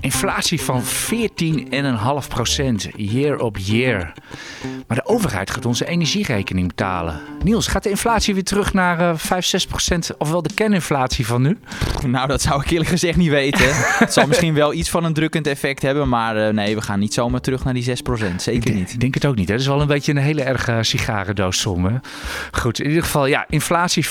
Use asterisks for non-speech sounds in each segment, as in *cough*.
Inflatie van 14,5% year op year. Maar de overheid gaat onze energierekening betalen. Niels, gaat de inflatie weer terug naar uh, 5, 6%? Ofwel de kerninflatie van nu? Nou, dat zou ik eerlijk gezegd niet weten. *laughs* het zal misschien wel iets van een drukkend effect hebben. Maar uh, nee, we gaan niet zomaar terug naar die 6%. Zeker niet. Ik denk het ook niet. Hè? Dat is wel een beetje een hele erge sigarendoossom. Hè? Goed, in ieder geval, ja, inflatie 14,5%.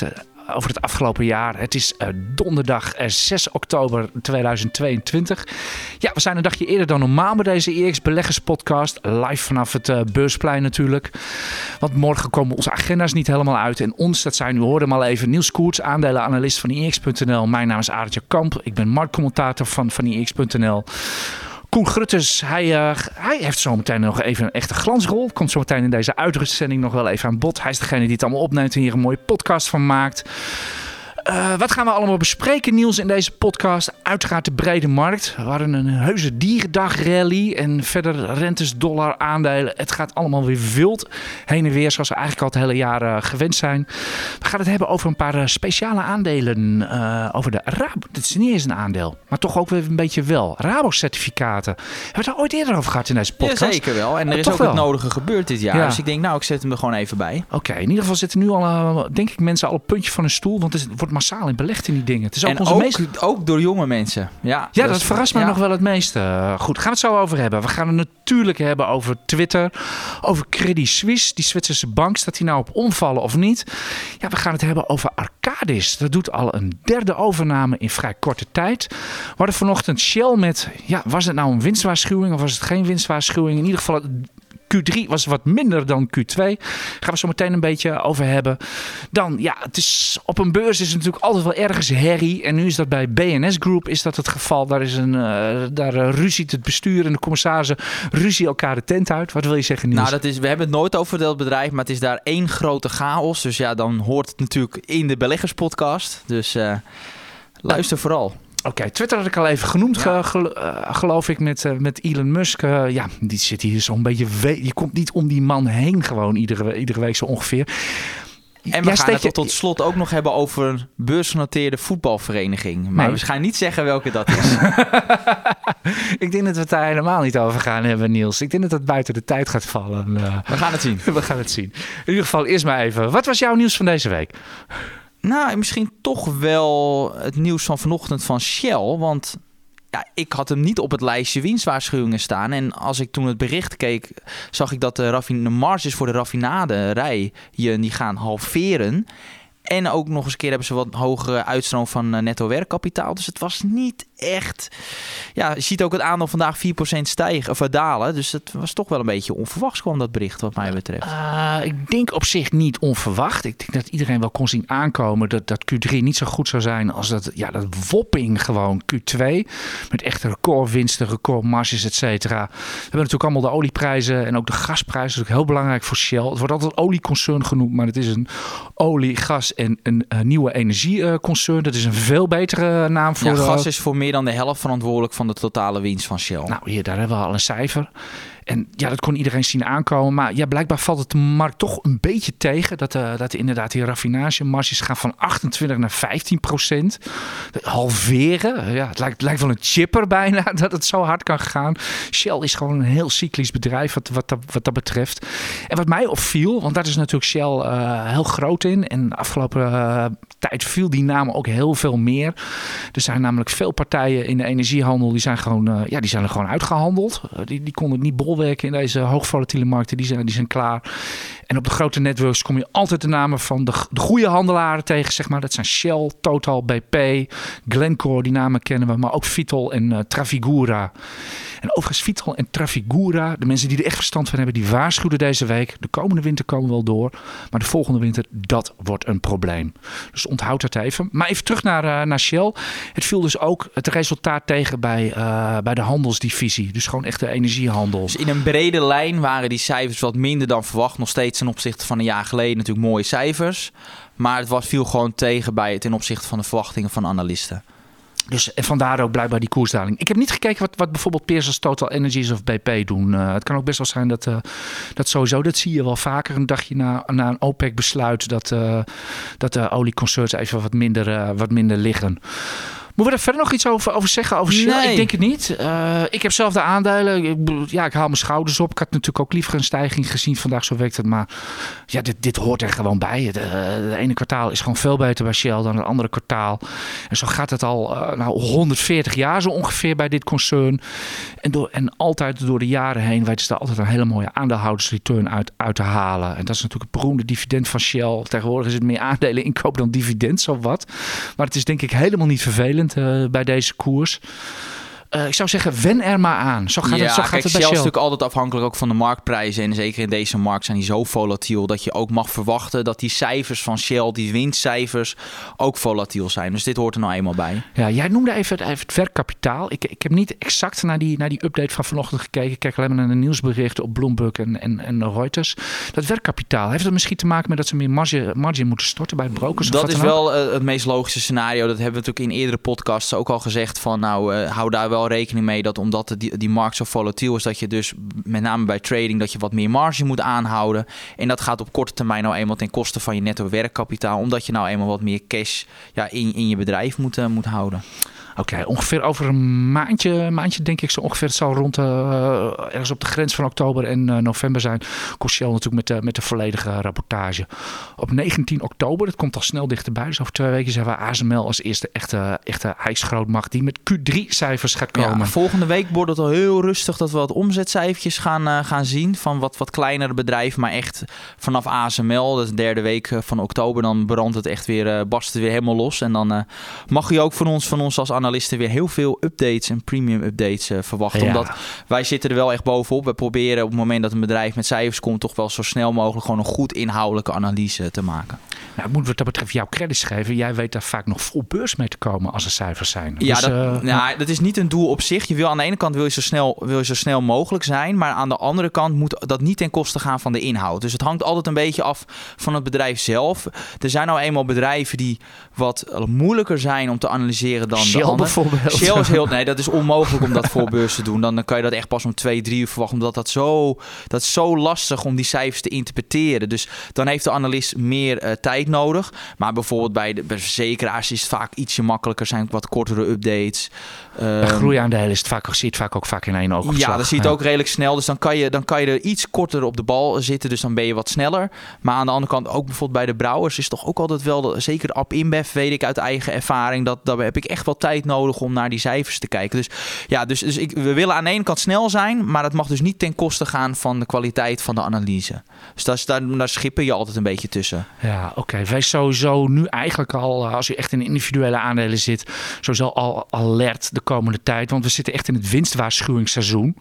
14,5% over het afgelopen jaar. Het is uh, donderdag 6 eh, oktober 2022. Ja, we zijn een dagje eerder dan normaal bij deze EX Beleggers podcast. Live vanaf het uh, beursplein natuurlijk. Want morgen komen onze agenda's niet helemaal uit. En ons, dat zijn, u hoorde hem al even, Niels Koerts, aandelenanalist van EX.nl. Mijn naam is Aartje Kamp. Ik ben marktcommentator van, van EX.nl. Koen Grutters, hij, uh, hij heeft zometeen nog even een echte glansrol. Komt zometeen in deze uitrustzending nog wel even aan bod. Hij is degene die het allemaal opneemt en hier een mooie podcast van maakt. Uh, wat gaan we allemaal bespreken, Niels, in deze podcast? Uiteraard de brede markt. We hadden een heuse dierendagrally en verder rentes, dollar, aandelen. Het gaat allemaal weer wild heen en weer, zoals we eigenlijk al het hele jaar uh, gewend zijn. We gaan het hebben over een paar uh, speciale aandelen. over de Rabo. Dit is niet eens een aandeel, maar toch ook weer een beetje wel. Rabo-certificaten. Hebben we het daar ooit eerder over gehad in deze podcast? Ja, zeker wel. En er is ook wel. het nodige gebeurd dit jaar. Ja. Dus ik denk, nou, ik zet hem er gewoon even bij. Oké, okay, in ieder geval zitten nu al, denk ik, mensen al op puntje van een stoel. Want het wordt massaal in belegd in die dingen. Het is ook en onze ook, meest... ook door jonge mensen. Ja, ja dat, dat verrast mij ja. nog wel het meeste. Goed, gaan we het zo over hebben. We gaan het natuurlijk hebben over Twitter, over Credit Suisse, die Zwitserse bank. Staat die nou op omvallen of niet? Ja, we gaan het hebben over Arcadis. Dat doet al een derde overname in vrij korte tijd. We hadden vanochtend Shell met, ja, was het nou een winstwaarschuwing of was het geen winstwaarschuwing? In ieder geval Q3 was wat minder dan Q2. Gaan we zo meteen een beetje over hebben. Dan, ja, het is, op een beurs is het natuurlijk altijd wel ergens herrie. En nu is dat bij BNS Group is dat het geval. Daar, is een, uh, daar uh, ruziet het bestuur en de commissarissen ruzie elkaar de tent uit. Wat wil je zeggen, Niels? Nou, dat is, we hebben het nooit over dat bedrijf, maar het is daar één grote chaos. Dus ja, dan hoort het natuurlijk in de beleggerspodcast. Dus uh, luister vooral. Oké, okay, Twitter had ik al even genoemd, ja. ge, uh, geloof ik, met, uh, met Elon Musk. Uh, ja, die zit hier zo'n beetje... Je komt niet om die man heen gewoon iedere, iedere week zo ongeveer. En we ja, gaan het je... tot slot ook nog hebben over een beursgenoteerde voetbalvereniging. Maar nee. we gaan niet zeggen welke dat is. *laughs* ik denk dat we het daar helemaal niet over gaan hebben, Niels. Ik denk dat het buiten de tijd gaat vallen. we gaan het zien. *laughs* we gaan het zien. In ieder geval, eerst maar even. Wat was jouw nieuws van deze week? Nou, misschien toch wel het nieuws van vanochtend van Shell. Want ja, ik had hem niet op het lijstje winstwaarschuwingen staan. En als ik toen het bericht keek, zag ik dat de, de marges voor de raffinaderij die gaan halveren. En ook nog eens een keer hebben ze wat hogere uitstroom van netto werkkapitaal. Dus het was niet echt. Ja, je ziet ook het aandeel vandaag 4% stijgen of dalen. Dus het was toch wel een beetje onverwachts kwam dat bericht wat mij betreft. Uh, ik denk op zich niet onverwacht. Ik denk dat iedereen wel kon zien aankomen dat, dat Q3 niet zo goed zou zijn als dat, ja, dat wopping gewoon Q2. Met echte recordwinsten, recordmarges, et cetera. We hebben natuurlijk allemaal de olieprijzen en ook de gasprijzen. Dat is ook heel belangrijk voor Shell. Het wordt altijd olieconcern genoemd, maar het is een olie, gas en een, een nieuwe energieconcern. Dat is een veel betere naam voor. Ja, gas is voor meer dan de helft verantwoordelijk van de totale winst van Shell. Nou, hier, daar hebben we al een cijfer. En ja, dat kon iedereen zien aankomen. Maar ja, blijkbaar valt het de markt toch een beetje tegen. Dat, uh, dat inderdaad die raffinagemarges gaan van 28 naar 15 procent. Halveren. Ja, het lijkt, lijkt wel een chipper bijna *laughs* dat het zo hard kan gaan. Shell is gewoon een heel cyclisch bedrijf wat, wat, dat, wat dat betreft. En wat mij opviel, want daar is natuurlijk Shell uh, heel groot in. En de afgelopen uh, tijd viel die naam ook heel veel meer. Er zijn namelijk veel partijen in de energiehandel die zijn, gewoon, ja, die zijn er gewoon uitgehandeld. die, die konden het niet bol in deze hoogvolatiele markten. Die zijn, die zijn klaar. En op de grote networks kom je altijd de namen van de, de goede handelaren tegen, zeg maar. Dat zijn Shell, Total, BP, Glencore, die namen kennen we. Maar ook Vitol en uh, Trafigura. En overigens Vitol en Trafigura, de mensen die er echt verstand van hebben, die waarschuwden deze week. De komende winter komen wel door. Maar de volgende winter, dat wordt een probleem. Dus onthoud dat even. Maar even terug naar, uh, naar Shell. Het viel dus ook het resultaat tegen bij, uh, bij de handelsdivisie. Dus gewoon echt de energiehandel. Dus in een brede lijn waren die cijfers wat minder dan verwacht. Nog steeds ten opzichte van een jaar geleden natuurlijk mooie cijfers. Maar het was, viel gewoon tegen bij ten opzichte van de verwachtingen van analisten. Dus en vandaar ook blijkbaar die koersdaling. Ik heb niet gekeken wat, wat bijvoorbeeld peers als Total Energies of BP doen. Uh, het kan ook best wel zijn dat, uh, dat sowieso, dat zie je wel vaker een dagje na, na een OPEC-besluit, dat, uh, dat de olieconcerns even wat minder, wat minder liggen. Moeten we er verder nog iets over, over zeggen? Over Shell? Nee. Ik denk het niet. Uh, ik heb zelf de aandelen. Ik, ja, ik haal mijn schouders op. Ik had natuurlijk ook liever een stijging gezien vandaag. Zo werkt het. Maar ja, dit, dit hoort er gewoon bij. Het de ene kwartaal is gewoon veel beter bij Shell dan het andere kwartaal. En zo gaat het al uh, nou, 140 jaar zo ongeveer bij dit concern. En, door, en altijd door de jaren heen weten ze daar altijd een hele mooie aandeelhoudersreturn uit, uit te halen. En dat is natuurlijk het beroemde dividend van Shell. Tegenwoordig is het meer aandelen inkoop dan dividend, zo wat. Maar het is denk ik helemaal niet vervelend. Uh, bij deze koers. Uh, ik zou zeggen, wen er maar aan. Zo gaat ja, het, zo gaat kijk, het bij Shell is natuurlijk altijd afhankelijk ook van de marktprijzen. En zeker in deze markt zijn die zo volatiel dat je ook mag verwachten dat die cijfers van Shell, die winstcijfers, ook volatiel zijn. Dus dit hoort er nou eenmaal bij. Ja, jij noemde even het, even het werkkapitaal. Ik, ik heb niet exact naar die, naar die update van vanochtend gekeken. Ik kijk alleen maar naar de nieuwsberichten op Bloomberg en, en, en Reuters. Dat werkkapitaal, heeft dat misschien te maken met dat ze meer marge, margin moeten storten bij brokers? Dat is wel uh, het meest logische scenario. Dat hebben we natuurlijk in eerdere podcasts ook al gezegd. Van nou, uh, hou daar wel rekening mee dat omdat die, die markt zo volatiel is, dat je dus met name bij trading dat je wat meer marge moet aanhouden. En dat gaat op korte termijn nou eenmaal ten koste van je netto werkkapitaal, omdat je nou eenmaal wat meer cash ja, in, in je bedrijf moet, uh, moet houden. Oké, okay, ongeveer over een maandje, maandje denk ik zo ongeveer. Het zal rond uh, ergens op de grens van oktober en uh, november zijn. Shell natuurlijk met de, met de volledige rapportage. Op 19 oktober, dat komt al snel dichterbij. Dus over twee weken zijn we ASML als eerste echte, echte ijsgrootmacht die met Q3-cijfers gaat komen. Ja, volgende week wordt het al heel rustig dat we wat omzetcijfertjes gaan, uh, gaan zien van wat, wat kleinere bedrijven. Maar echt vanaf ASML, dat is de derde week van oktober, dan brandt het echt weer, barst het weer helemaal los. En dan mag je ook van ons, van ons als analisten weer heel veel updates en premium updates uh, verwachten. Ja. Omdat wij zitten er wel echt bovenop. We proberen op het moment dat een bedrijf met cijfers komt, toch wel zo snel mogelijk gewoon een goed inhoudelijke analyse te maken. Nou, moeten we dat betreft jouw credits geven. Jij weet daar vaak nog vol beurs mee te komen als er cijfers zijn. Ja, dus, dat, uh, nou, dat is niet een doel op zich. Je wil aan de ene kant wil je, zo snel, wil je zo snel mogelijk zijn, maar aan de andere kant moet dat niet ten koste gaan van de inhoud. Dus het hangt altijd een beetje af van het bedrijf zelf. Er zijn nou eenmaal bedrijven die wat moeilijker zijn om te analyseren dan Shell de andere. Bijvoorbeeld. Shell is heel, nee, dat is onmogelijk om dat *laughs* voor beurs te doen. Dan, dan kan je dat echt pas om twee, drie uur verwachten. Omdat dat zo, dat is zo lastig om die cijfers te interpreteren. Dus dan heeft de analist meer uh, tijd nodig. Maar bijvoorbeeld bij de bij verzekeraars is het vaak ietsje makkelijker. Zijn wat kortere updates. Bij groeiaandelen is het vaak, zie je het vaak ook vaak in één oog. Ja, dat zie je het ook redelijk snel. Dus dan kan, je, dan kan je er iets korter op de bal zitten. Dus dan ben je wat sneller. Maar aan de andere kant, ook bijvoorbeeld bij de brouwers, is toch ook altijd wel, zeker App InBev, weet ik uit eigen ervaring, dat daar heb ik echt wel tijd nodig om naar die cijfers te kijken. Dus ja, dus, dus ik, we willen aan de ene kant snel zijn, maar dat mag dus niet ten koste gaan van de kwaliteit van de analyse. Dus daar, daar schippen je altijd een beetje tussen. Ja, oké. Wees sowieso nu eigenlijk al, als je echt in individuele aandelen zit, sowieso al alert de komende tijd. Want we zitten echt in het winstwaarschuwingsseizoen.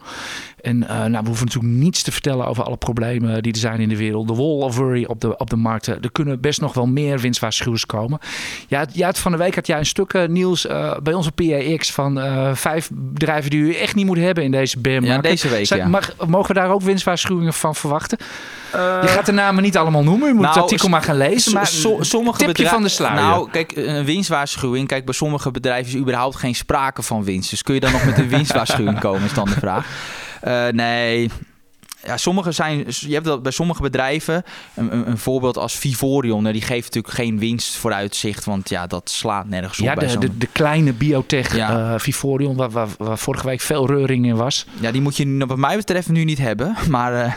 En uh, nou, we hoeven natuurlijk niets te vertellen over alle problemen die er zijn in de wereld. De wall of worry op de, op de markten. Er kunnen best nog wel meer winstwaarschuwers komen. Ja, ja, van de week had jij een stuk uh, nieuws uh, bij onze PAX van uh, vijf bedrijven die u echt niet moet hebben in deze bear market. Ja, deze week, Zijn, ja. mag, mogen we daar ook winstwaarschuwingen van verwachten? je gaat de namen niet allemaal noemen. U moet nou, het artikel maar gaan lezen. Maar so, sommige tipje van de sluier. Nou, kijk, een winstwaarschuwing. Kijk, bij sommige bedrijven is überhaupt geen sprake van winst. Dus kun je dan nog met een *laughs* winstwaarschuwing komen, is dan de vraag. Uh, nee. Ja, sommige zijn, je hebt dat bij sommige bedrijven, een, een, een voorbeeld als Vivorion, die geeft natuurlijk geen winst vooruitzicht, want ja, dat slaat nergens op. Ja, bij de, de, de, kleine biotech ja. uh, Vivorion, waar, waar, waar, vorige week veel reuring in was. Ja, die moet je wat mij betreft nu niet hebben, *laughs* maar uh,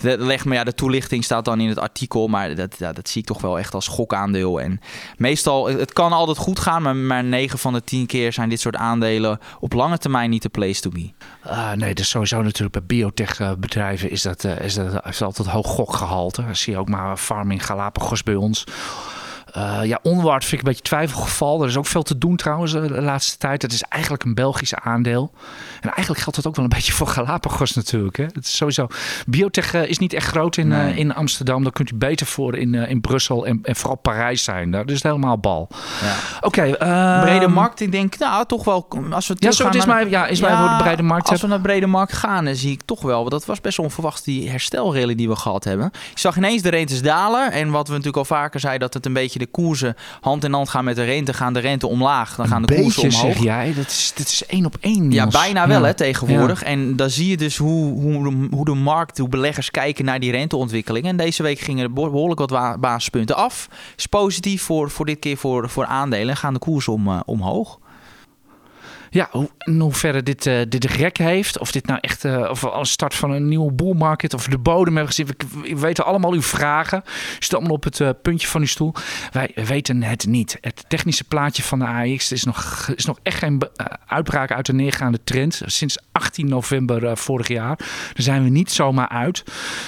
de, leg me, ja, de toelichting staat dan in het artikel, maar dat, ja, dat zie ik toch wel echt als gokaandeel. En meestal, het kan altijd goed gaan, maar, maar 9 van de 10 keer zijn dit soort aandelen op lange termijn niet de place to be. Uh, nee, dat is sowieso natuurlijk bij biotech bedrijven is dat, is dat, heeft altijd hoog gokgehalte. Dat zie je ook maar Farming Galapagos bij ons. Uh, ja, Onward vind ik een beetje twijfelgeval. Er is ook veel te doen trouwens de laatste tijd. Het is eigenlijk een Belgisch aandeel. En eigenlijk geldt dat ook wel een *laughs* beetje voor Galapagos natuurlijk. Hè. Het is sowieso... Biotech is niet echt groot in, nee. uh, in Amsterdam. Daar kunt u beter voor in, in Brussel en, en, vooral Parijs zijn. Daar is het helemaal bal. Ja. Oké. Okay, brede markt, ik denk nou toch wel... Als we ja, zo het is naar, mij, ja, is ja, mij voor de brede markt. Als we naar de brede markt gaan, dan zie ik toch wel... Dat was best onverwacht, die herstelrally die we gehad hebben. Je zag ineens de rentes dalen. En wat we natuurlijk al vaker zeiden, dat het een beetje de koersen hand in hand gaan met de rente. Gaan de rente omlaag, dan gaan de koersen omhoog. zeg jij. Dat is, dat is één op één. Ja, bijna wel Ja. hè, tegenwoordig. En dan zie je dus hoe, hoe, de, hoe de markt, hoe beleggers kijken naar die renteontwikkeling. En deze week gingen er behoorlijk wat wa- basispunten af. Is positief voor, voor dit keer voor, voor aandelen. En gaan de koersen om, eh, omhoog. Ja, hoe, in hoeverre dit, eh, dit rek heeft. Of dit nou echt eh, of een start van een nieuwe bull market. Of de bodem hebben gezien. We, we weten allemaal uw vragen. Zit allemaal op het eh, puntje van uw stoel. Wij weten het niet. Het technische plaatje van de AX is nog, is nog echt geen uitbraak uit de neergaande trend. Sinds 18 november vorig jaar. Daar zijn we niet zomaar uit.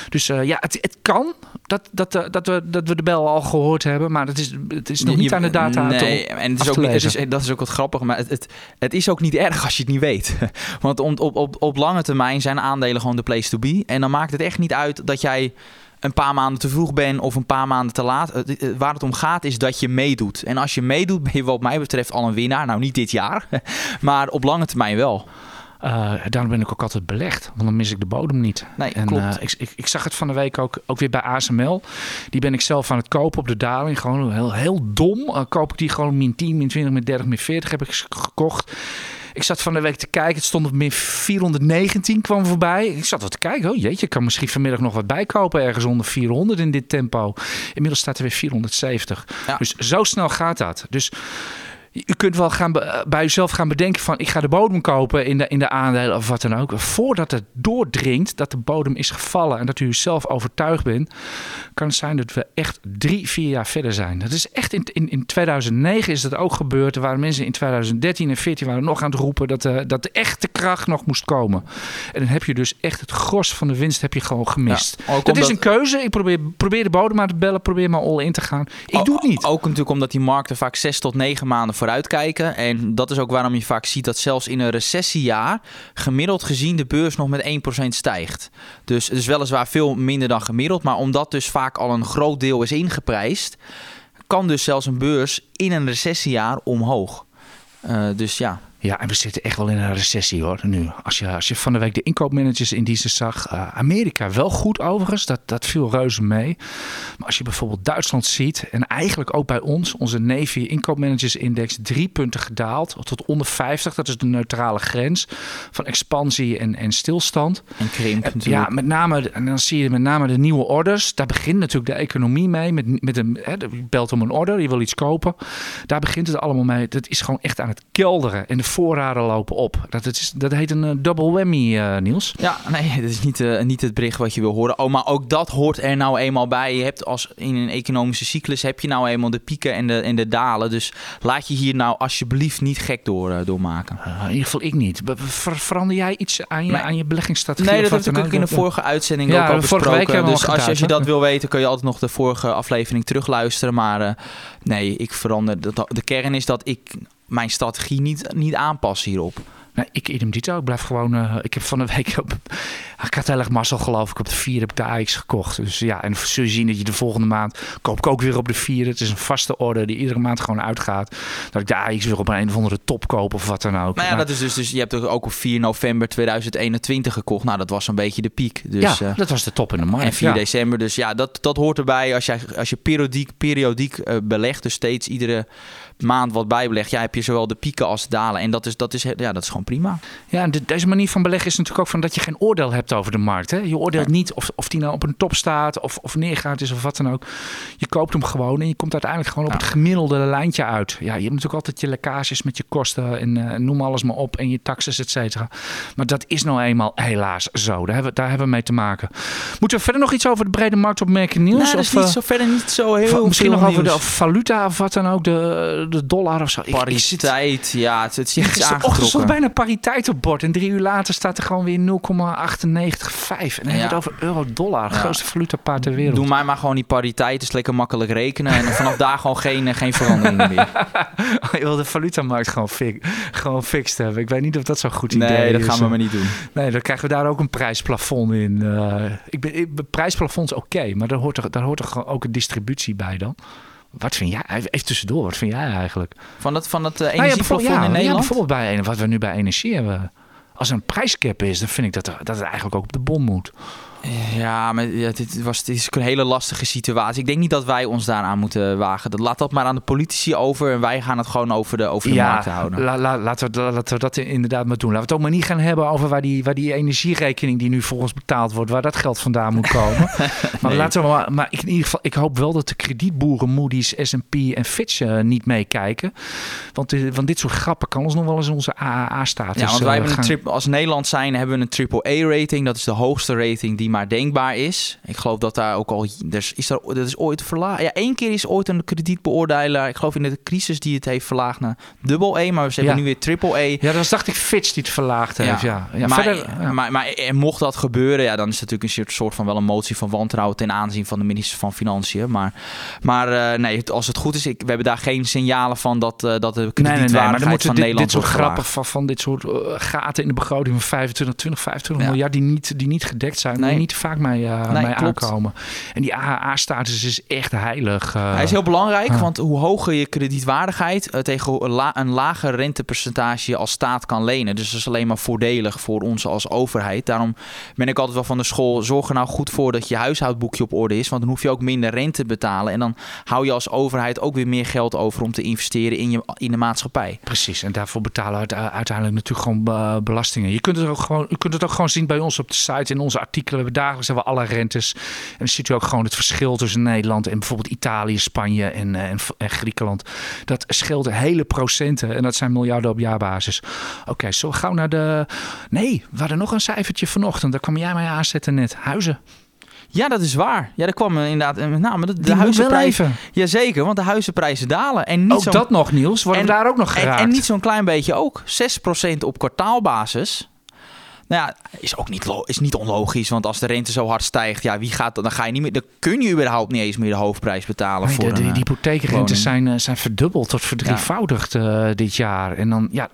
Dus ja, het, het kan dat, dat, dat, we, dat we de bel al gehoord hebben. Maar het is, het is nog niet aan de data Nee, en het is ook, het is, dat is ook wat grappig. Maar het, het, het is ook niet erg als je het niet weet. *laughs* Want op, op, op, lange termijn zijn aandelen gewoon de place to be. En dan maakt het echt niet uit dat jij een paar maanden te vroeg bent of een paar maanden te laat. Het- het- Waar het om gaat is dat je meedoet. En als je meedoet ben je wat mij betreft al een winnaar. Nou, niet dit jaar. *laughs* Maar op lange termijn wel. Eh, daarom ben ik ook altijd belegd, want dan mis ik de bodem niet. Nee, en klopt. eh, ik, ik, ik zag het van de week ook, ook weer bij ASML. Die ben ik zelf aan het kopen op de daling. Gewoon heel, heel dom. Eh, koop ik die gewoon min 10, min 20, min 30, min 40 heb ik gekocht. Ik zat van de week te kijken. Het stond op min 419 kwam voorbij. Ik zat wat te kijken. Oh jeetje, ik kan misschien vanmiddag nog wat bijkopen. Ergens onder 400 in dit tempo. Inmiddels staat er weer 470. Ja. Dus zo snel gaat dat. Dus u kunt wel gaan eh, bij uzelf gaan bedenken van ik ga de bodem kopen in de, in de aandelen of wat dan ook. Voordat het doordringt dat de bodem is gevallen en dat u zelf overtuigd bent, kan het zijn dat we echt drie, vier jaar verder zijn. Dat is echt in, in, in 2009 is dat ook gebeurd. Er waren mensen in 2013 en 2014 waren nog aan het roepen dat de, dat de echte kracht nog moest komen. En dan heb je dus echt het gros van de winst heb je gewoon gemist. Ja, dat is een keuze. Ik probeer, probeer de bodem aan te bellen, probeer maar all in te gaan. Ik doe het niet. Ook natuurlijk omdat die markten vaak zes tot negen maanden vooruit kijken. En dat is ook waarom je vaak ziet dat zelfs in een recessiejaar gemiddeld gezien de beurs nog met 1% stijgt. Dus het is weliswaar veel minder dan gemiddeld. Maar omdat dus vaak al een groot deel is ingeprijsd, kan dus zelfs een beurs in een recessiejaar omhoog. Eh, dus ja, Ja, en we zitten echt wel in een recessie hoor, nu. Als je, als je van de week de inkoopmanagers in diensten zag. eh, Amerika wel goed overigens, dat, dat viel reuze mee. Maar als je bijvoorbeeld Duitsland ziet, en eigenlijk ook bij ons, onze Navy inkoopmanagersindex, drie punten gedaald tot onder 50. Dat is de neutrale grens van expansie en, en stilstand. en krimp En natuurlijk. Ja, met name, en dan zie je met name de nieuwe orders. Daar begint natuurlijk de economie mee. Met, met een, hè, je belt om een order, je wil iets kopen. Daar begint het allemaal mee. Dat is gewoon echt aan het kelderen. En de voorraden lopen op. Dat, is, dat heet een eh, double whammy, eh, Niels. Ja, nee, *laughs* dat is niet, eh, niet het bericht wat je wil horen. Oh, maar ook dat hoort er nou eenmaal bij. Je hebt als in een economische cyclus heb je nou eenmaal de pieken en de, en de dalen. Dus laat je hier nou alsjeblieft niet gek door, door maken. In ieder geval ik niet. Ver- verander jij iets aan je, Nee. aan je beleggingsstrategie? Nee, dat heb ik ook in de vorige uitzending Ja, ook al week besproken. Dus al als, je- als je dat wil weten, kun je altijd nog de vorige aflevering terugluisteren. Maar nee, ik verander. dat- De kern is dat ik mijn strategie niet, niet aanpas hierop. Nee, ik idem dito. Ik blijf gewoon... eh, ik heb van de week... Op, ik had heel erg mazzel geloof ik. Op de 4 heb ik de AX gekocht. Dus ja, en zul je zien dat je de volgende maand... koop ik ook weer op de 4. Het is een vaste orde die iedere maand gewoon uitgaat. Dat ik de AX weer op een, een of andere top koop of wat dan ook. Nou ja, Maar- dat is dus, dus je hebt ook op 4 november 2021 gekocht. Nou, dat was een beetje de piek. Dus, ja, eh, dat was de top in de markt. En 4 ja. december. Dus ja, dat, dat hoort erbij. Als, jij, als je periodiek, periodiek eh, belegt, dus steeds iedere maand wat bijbelegt, ja, heb je zowel de pieken als de dalen. En dat is, dat is, ja, dat is gewoon prima. Ja, en de- deze manier van beleggen is natuurlijk ook van dat je geen oordeel hebt over de markt. Hè? Je oordeelt niet of, of die nou op een top staat of, of neergaat is of wat dan ook. Je koopt hem gewoon en je komt uiteindelijk gewoon op het gemiddelde lijntje uit. Ja, je hebt natuurlijk altijd je lekkages met je kosten en eh, noem alles maar op en je taxes, et cetera. Maar dat is nou eenmaal helaas zo. Daar hebben, we- daar hebben we mee te maken. Moeten we verder nog iets over de brede markt opmerken, Niels? Nee, dat is of, niet eh, zo, verder niet zo heel misschien nog over de nieuws. valuta of wat dan ook, de, de dollar of zo. Pariteit, ja, het, het is Ja, iets gisterochtend stond bijna pariteit op bord. En drie uur later staat er gewoon weer 0,985. En dan hebben we Ja. het over euro-dollar. Grootste valutapaar ter wereld. Doe mij maar gewoon die pariteit, is lekker makkelijk rekenen. En vanaf daar gewoon geen, eh, geen veranderingen meer. *laughs* Je wil de valutamarkt gewoon, fi gewoon fixed hebben. Ik weet niet of dat zo'n goed idee Nee, dat is. gaan we maar niet doen. Nee, dan krijgen we daar ook een prijsplafond in. Eh, ik ben, ik, prijsplafond is oké, maar daar hoort, toch, daar hoort toch ook een distributie bij dan? Wat vind jij? Even tussendoor, wat vind jij eigenlijk? Van dat, van dat Nou ja, ja, in ja, Nederland? bijvoorbeeld bij wat we nu bij energie hebben. Als er een prijscap is, dan vind ik dat, er- dat het eigenlijk ook op de bom moet. Ja, maar ja, dit, was, dit is een hele lastige situatie. Ik denk niet dat wij ons daaraan moeten wagen. Dat, laat dat maar aan de politici over. En wij gaan het gewoon over de, over de markt houden. la- la- laten, we, laten we dat inderdaad maar doen. Laten we het ook maar niet gaan hebben over waar die, waar die energierekening die nu volgens betaald wordt, waar dat geld vandaan moet komen. *laughs* maar laten we maar, maar ik, in ieder geval, ik hoop wel dat de kredietboeren Moody's, S&P en Fitch eh, niet meekijken. Want, eh, want dit soort grappen kan ons nog wel eens onze AAA-status Ja, want wij hebben een trip, als Nederland zijn hebben we een triple-A-rating. Dat is de hoogste rating die maar denkbaar is. Ik geloof dat daar ook al... Er is, er, dat is ooit verlaagd. Ja, één keer is ooit een kredietbeoordelaar... Ik geloof in de crisis die het heeft verlaagd naar dubbel A. Maar ze hebben Ja. nu weer triple-A. Ja, dat was dacht ik Fitch die het verlaagd heeft. Ja. Ja, maar, verder, ja. maar, maar en mocht dat gebeuren, ja, dan is het natuurlijk een soort- soort van wel een motie van wantrouwen ten aanzien van de minister van Financiën. Maar, maar eh, nee, als het goed is, ik, we hebben daar geen signalen van dat, eh, dat de Nee, nee, nee, maar kredietwaardigheid dan moeten van dit, Nederland dit soort grappen van, van dit soort eh, gaten in de begroting van 25, 20, 25 Ja. miljard die niet, die niet gedekt zijn, Nee. Niet vaak mee, eh, Nee, mee aankomen. En die AAA-status is echt heilig. eh. Hij is heel belangrijk, want hoe hoger je kredietwaardigheid eh, tegen een, la- een lager rentepercentage je als staat kan lenen. Dus dat is alleen maar voordelig voor ons als overheid. Daarom ben ik altijd wel van de school, zorg er nou goed voor dat je huishoudboekje op orde is. Want dan hoef je ook minder rente te betalen. En dan hou je als overheid ook weer meer geld over om te investeren in, je, in de maatschappij. Precies, en daarvoor betalen we uite- uiteindelijk natuurlijk gewoon belastingen. Je kunt, het ook gewoon, u kunt het ook gewoon zien bij ons op de site, in onze artikelen. Hebben dagelijks hebben we alle rentes. En dan ziet u ook gewoon het verschil tussen Nederland en bijvoorbeeld Italië, Spanje en, eh, en, en Griekenland. Dat scheelt hele procenten en dat zijn miljarden op jaarbasis. Oké, zo gauw naar de... Nee, we hadden nog een cijfertje vanochtend. Daar kwam jij mij aanzetten net. Huizen. Ja, dat is waar. Ja, daar kwam eh, inderdaad eh, met name de, de huizenprijzen. Jazeker, want de huizenprijzen dalen. En niet Ook dat nog, Niels. Worden we En- daar ook nog En, geraakt? en niet zo'n klein beetje ook. 6% op kwartaalbasis. Nou ja, is ook niet, is niet onlogisch. Want als de rente zo hard stijgt, ja, wie gaat dan? Ga je niet meer. Dan kun je überhaupt niet eens meer de hoofdprijs betalen Nee, voor de, de, een, die eh, hypotheekrentes woning. zijn, eh, zijn verdubbeld tot verdrievoudigd eh, dit jaar. En dan, ja,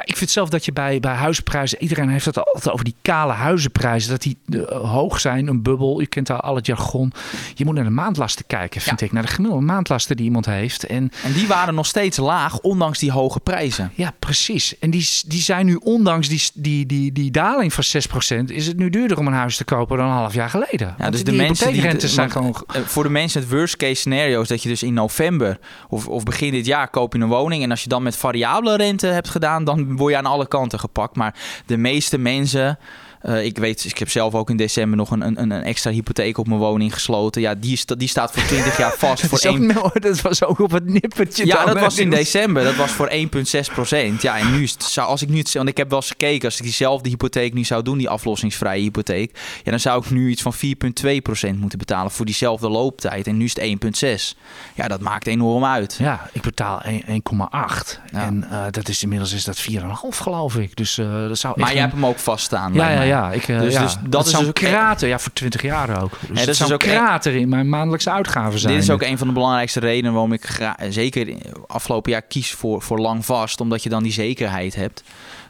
ja, ik vind zelf dat je bij, bij huizenprijzen, iedereen heeft het altijd over die kale huizenprijzen, dat die eh, hoog zijn, een bubbel. Je kent al al het jargon. Je moet naar de maandlasten kijken, vind Ja. ik. Naar de gemiddelde maandlasten die iemand heeft. En En die waren nog steeds laag, ondanks die hoge prijzen. ja, precies. En die, die zijn nu, ondanks die, die, die, die daling van 6%, is het nu duurder om een huis te kopen dan een half jaar geleden. Ja, dus die de mensen die hypotheekrentes zijn gewoon... eh, voor de mensen het worst case scenario is dat je dus in november of, of begin dit jaar koop je een woning en als je dan met variabele rente hebt gedaan, dan word je aan alle kanten gepakt. Maar de meeste mensen, eh, ik weet, ik heb zelf ook in december nog een, een, een extra hypotheek op mijn woning gesloten. Ja, die, is, die staat voor 20 jaar *laughs* vast. Voor één- dat was ook op het nippertje. ja, dat was in december. Dat was voor 1,6 procent. Ja, en nu is het, zou, als ik nu het, want ik heb wel eens gekeken, als ik diezelfde hypotheek nu zou doen, die aflossingsvrije hypotheek, ja, dan zou ik nu iets van 4,2 procent moeten betalen voor diezelfde looptijd. En nu is het 1,6. Ja, dat maakt enorm uit. Ja, ik betaal 1 1,8. Ja. En eh, dat is inmiddels is dat 4,5 geloof ik. Dus eh, dat zou Maar jij een- hebt hem ook vaststaan. Ja, ja, mij. Ja. Ik, eh, Dus- ja. dus dat is zou dus een ook- krater. Ja, voor 20 jaar ook. Dus dat dat is zou ook een krater in mijn maandelijkse uitgaven zijn. Dit is ook een van de belangrijkste redenen waarom ik zeker afgelopen jaar kies voor, voor lang vast. Omdat je dan die zekerheid hebt.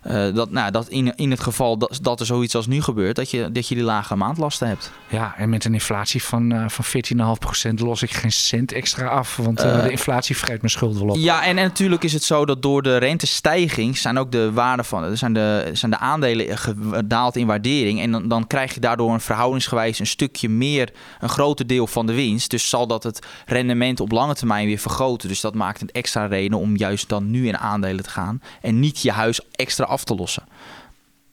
Eh, dat, nou, dat in, in het geval dat, dat er zoiets als nu gebeurt, dat je, dat je die lage maandlasten hebt. Ja, en met een inflatie van, eh van 14,5% los ik geen cent extra af. Want Eh, de inflatie vreet mijn schuld wel op. Ja, en, en natuurlijk is het zo dat door de rentestijging zijn ook de waarden van zijn de, zijn de aandelen gedaald in waardering. En dan, dan krijg je daardoor een verhoudingsgewijs een stukje meer, een groter deel van de winst. Dus zal dat het rendement op lange termijn weer vergroten. Dus dat maakt een extra reden om juist dan nu in aandelen te gaan. En niet je huis extra af te lossen.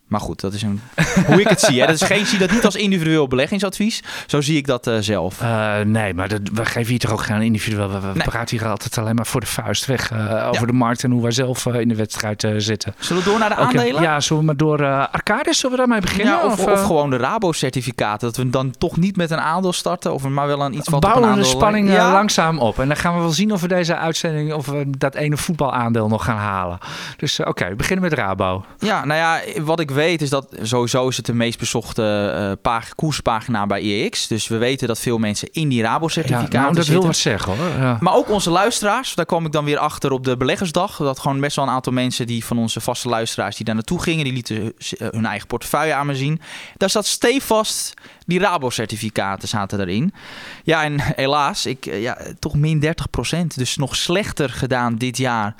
Maar goed, dat is een, *laughs* hoe ik het zie. Hè. Dat is geen, zie dat niet als individueel beleggingsadvies. Zo zie ik dat uh, zelf. Uh, nee, maar dat, we geven hier toch ook geen individueel. We, we nee. praten hier altijd alleen maar voor de vuist weg uh, over ja. de markt en hoe wij zelf in de wedstrijd zitten. Zullen we door naar de aandelen? Okay. Ja, zullen we maar door Arcadis, zullen we daarmee beginnen? Ja, of, of, of, gewoon de Rabo-certificaten. Dat we dan toch niet met een aandeel starten, of maar wel aan iets wat Bouwen op een de spanning ja. langzaam op. En dan gaan we wel zien of we deze uitzending, of we dat ene voetbalaandeel nog gaan halen. Dus oké, okay, we beginnen met Rabo. Ja, nou ja, wat ik weet is dat sowieso is het de meest bezochte uh, pag koerspagina bij EX. Dus we weten dat veel mensen in die Rabo-certificaten ja, nou, dat zitten. wil wat zeggen hoor. Ja. Maar ook onze luisteraars, daar kwam ik dan weer achter op de beleggersdag. Dat gewoon best wel een aantal mensen die van onze vaste luisteraars die daar naartoe gingen, die lieten hun eigen portefeuille aan me zien. Daar zat stevast die Rabo-certificaten zaten erin. Ja, en *laughs* helaas, ik, ja, toch min 30%. Dus nog slechter gedaan dit jaar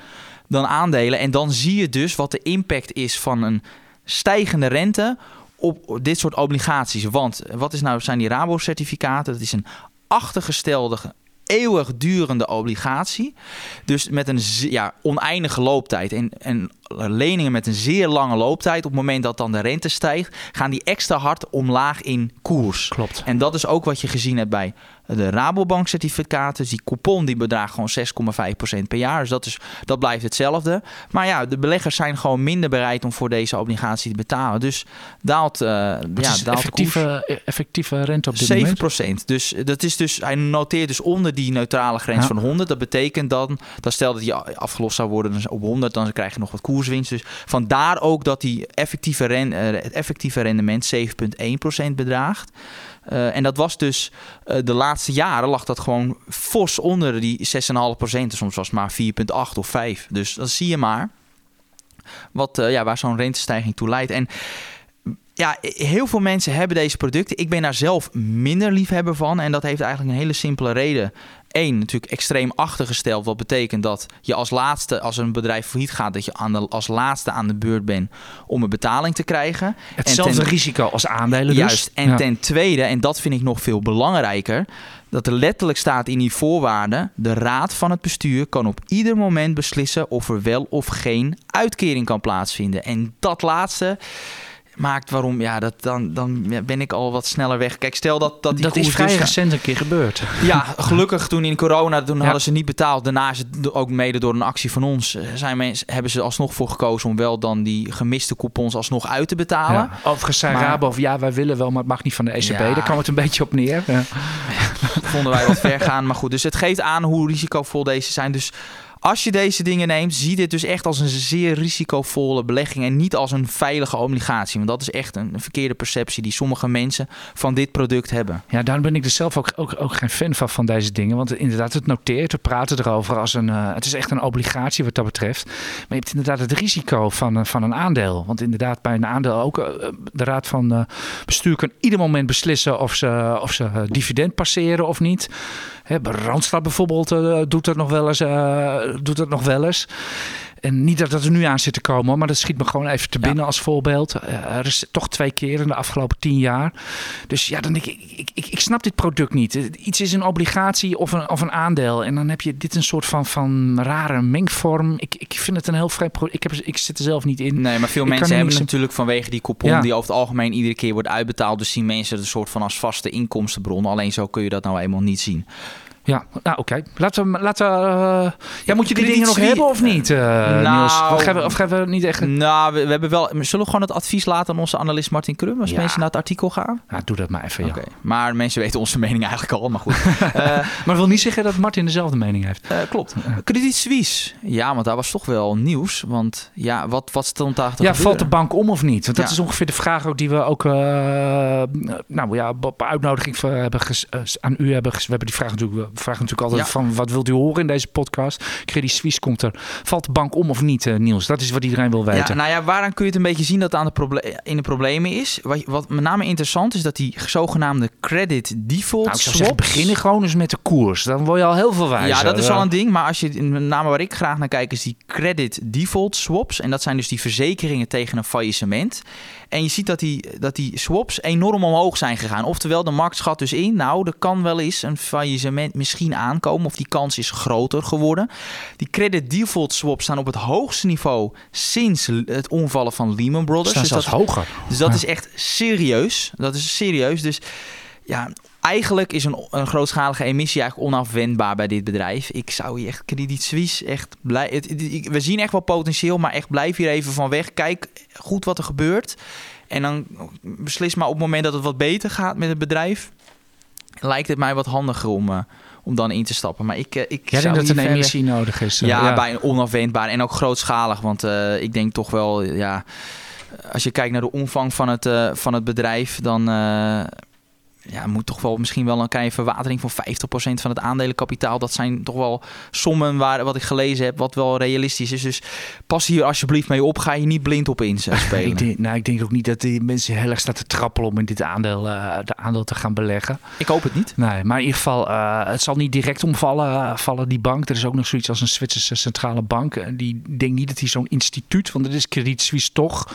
dan aandelen. En dan zie je dus wat de impact is van een stijgende rente op dit soort obligaties. Want wat is nou, zijn die Rabo-certificaten? Dat is een achtergestelde eeuwigdurende obligatie. Dus met een ja, oneindige looptijd. En, en leningen met een zeer lange looptijd. Op het moment dat dan de rente stijgt, gaan die extra hard omlaag in koers. Klopt. En dat is ook wat je gezien hebt bij de Rabobank certificaten. Dus die coupon die bedraagt gewoon 6,5% per jaar. Dus dat, is, dat blijft hetzelfde. Maar ja, de beleggers zijn gewoon minder bereid om voor deze obligatie te betalen. Dus daalt, uh, ja, daalt effectieve, de effectieve rente op dit 7%. moment? Dus dat is dus, hij noteert dus onder die neutrale grens ja. van 100. Dat betekent dan, dat stel dat die afgelost zou worden op 100, dan krijg je nog wat koerswinst. Dus vandaar ook dat die effectieve, ren, het effectieve rendement 7,1% bedraagt. Uh, en dat was dus uh, de laatste jaren lag dat gewoon fors onder die 6,5%. Soms was het maar 4,8 of 5. Dus dan zie je maar wat, uh, ja, waar zo'n rentestijging toe leidt. En ja, heel veel mensen hebben deze producten. Ik ben daar zelf minder liefhebber van. En dat heeft eigenlijk een hele simpele reden. Eén, natuurlijk extreem achtergesteld. Wat betekent dat je als laatste, als een bedrijf failliet gaat, dat je aan de, als laatste aan de beurt bent om een betaling te krijgen. Hetzelfde ten, risico als aandelen dus. Juist. En ja. ten tweede, en dat vind ik nog veel belangrijker, dat er letterlijk staat in die voorwaarden: de raad van het bestuur kan op ieder moment beslissen of er wel of geen uitkering kan plaatsvinden. En dat laatste maakt waarom, ja, dat, dan, dan ben ik al wat sneller weg. Kijk, stel dat dat die Dat is vrij dus recent een keer gebeurd. Ja, gelukkig toen in corona, toen ja. hadden ze niet betaald. Daarna is het ook mede door een actie van ons, zijn mensen, hebben ze alsnog voor gekozen om wel dan die gemiste coupons alsnog uit te betalen. Ja. Overigens zei Rabo, ja, wij willen wel, maar het mag niet van de ECB. Ja. Daar kwam het een beetje op neer. Ja. *laughs* Vonden wij wat ver gaan, maar goed. Dus het geeft aan hoe risicovol deze zijn. Dus als je deze dingen neemt, zie dit dus echt als een zeer risicovolle belegging en niet als een veilige obligatie. Want dat is echt een, verkeerde perceptie die sommige mensen van dit product hebben. Ja, daarom ben ik dus zelf ook, ook, geen fan van, van deze dingen. Want inderdaad, het noteert, we praten erover als een. Uh, het is echt een obligatie wat dat betreft. Maar je hebt inderdaad het risico van, van een aandeel. Want inderdaad, bij een aandeel ook. Uh, de raad van bestuur kan ieder moment beslissen of ze, of ze dividend passeren of niet. Hè, Randstad bijvoorbeeld uh, doet dat nog wel eens. Uh, doet dat nog wel eens. En niet dat dat er nu aan zit te komen, maar dat schiet me gewoon even te binnen ja. als voorbeeld. Uh, er is toch twee keer in de afgelopen tien jaar. Dus ja, dan denk ik, ik, ik, ik snap dit product niet. Iets is een obligatie of een, of een aandeel. En dan heb je dit een soort van, van rare mengvorm. Ik, ik vind het een heel vreemd product. Ik, heb, ik zit er zelf niet in. Nee, maar veel ik mensen hebben natuurlijk vanwege die coupon ja. die over het algemeen iedere keer wordt uitbetaald. Dus zien mensen het een soort van als vaste inkomstenbron. Alleen zo kun je dat nou eenmaal niet zien. Ja, nou oké. Okay. Laten we. Laten, uh, ja, moet je die dingen nog hebben of niet, uh, nou, Niels? Of gaan, we, of gaan we niet echt. Nou, we, we, hebben wel. Zullen we gewoon het advies laten aan onze analist Martin Krum als ja. mensen naar het artikel gaan? Ja, doe dat maar even. Ja. Okay. Maar mensen weten onze mening eigenlijk al, maar goed. uh, *laughs* maar dat wil niet zeggen dat Martin dezelfde mening heeft. klopt. Credit Suisse. Ja, want daar was toch wel nieuws. Want ja, wat, wat stond daar te Ja, valt de bank om of niet? Want dat ja. is ongeveer de vraag ook die we ook. nou ja, op uitnodiging hebben aan u hebben. We hebben die vraag natuurlijk, vragen natuurlijk altijd. Ja van wat wilt u horen in deze podcast? Credit Suisse komt er. Valt de bank om of niet, uh, Niels? Dat is wat iedereen wil weten. Ja, nou ja, waaraan kun je het een beetje zien dat het aan de proble in de problemen is? Wat, wat met name interessant is dat die zogenaamde credit default nou, zeggen, beginnen gewoon eens met de koers. Dan word je al heel veel wijzer. Ja, dat is al een ding. Maar als je met name waar ik graag naar kijk, is die credit default swaps. En dat zijn dus die verzekeringen tegen een faillissement. En je ziet dat die, dat die swaps enorm omhoog zijn gegaan. Oftewel, de markt schat dus in, nou, er kan wel eens een faillissement, misschien aankomen. Of die kans is groter geworden. Die credit default swaps staan op het hoogste niveau sinds het omvallen van Lehman Brothers. Staan Dus zelfs dat, hoger. dus dat Ja. is echt serieus. Dat is serieus. Dus ja, eigenlijk is een, een grootschalige emissie eigenlijk onafwendbaar bij dit bedrijf. Ik zou hier echt Credit Suisse echt blij. Het, het- ik- we zien echt wel potentieel, maar echt blijf hier even van weg. Kijk goed wat er gebeurt. En dan beslis maar op het moment dat het wat beter gaat met het bedrijf. Lijkt het mij wat handiger om, eh, om dan in te stappen. Maar ik, eh, ik Jij zou dat een emissie nodig is. eh, ja, bijna onafwendbaar en ook grootschalig. Want ik denk toch wel, ja, als je kijkt naar de omvang van het, van het bedrijf, dan ja, moet toch wel misschien wel een kleine verwatering van 50% van het aandelenkapitaal. Dat zijn toch wel sommen waar, wat ik gelezen heb, wat wel realistisch is. Dus pas hier alsjeblieft mee op. Ga je niet blind op in eh, *laughs* spelen. Ik denk, nou, ik denk ook niet dat die mensen heel erg staan te trappelen om in dit aandeel, eh, de aandeel te gaan beleggen. Ik hoop het niet. Nee, maar in ieder geval, eh, het zal niet direct omvallen, vallen die bank. Er is ook nog zoiets als een Zwitserse centrale bank. Die ik denk niet dat die zo'n instituut, want dat is Credit Suisse toch.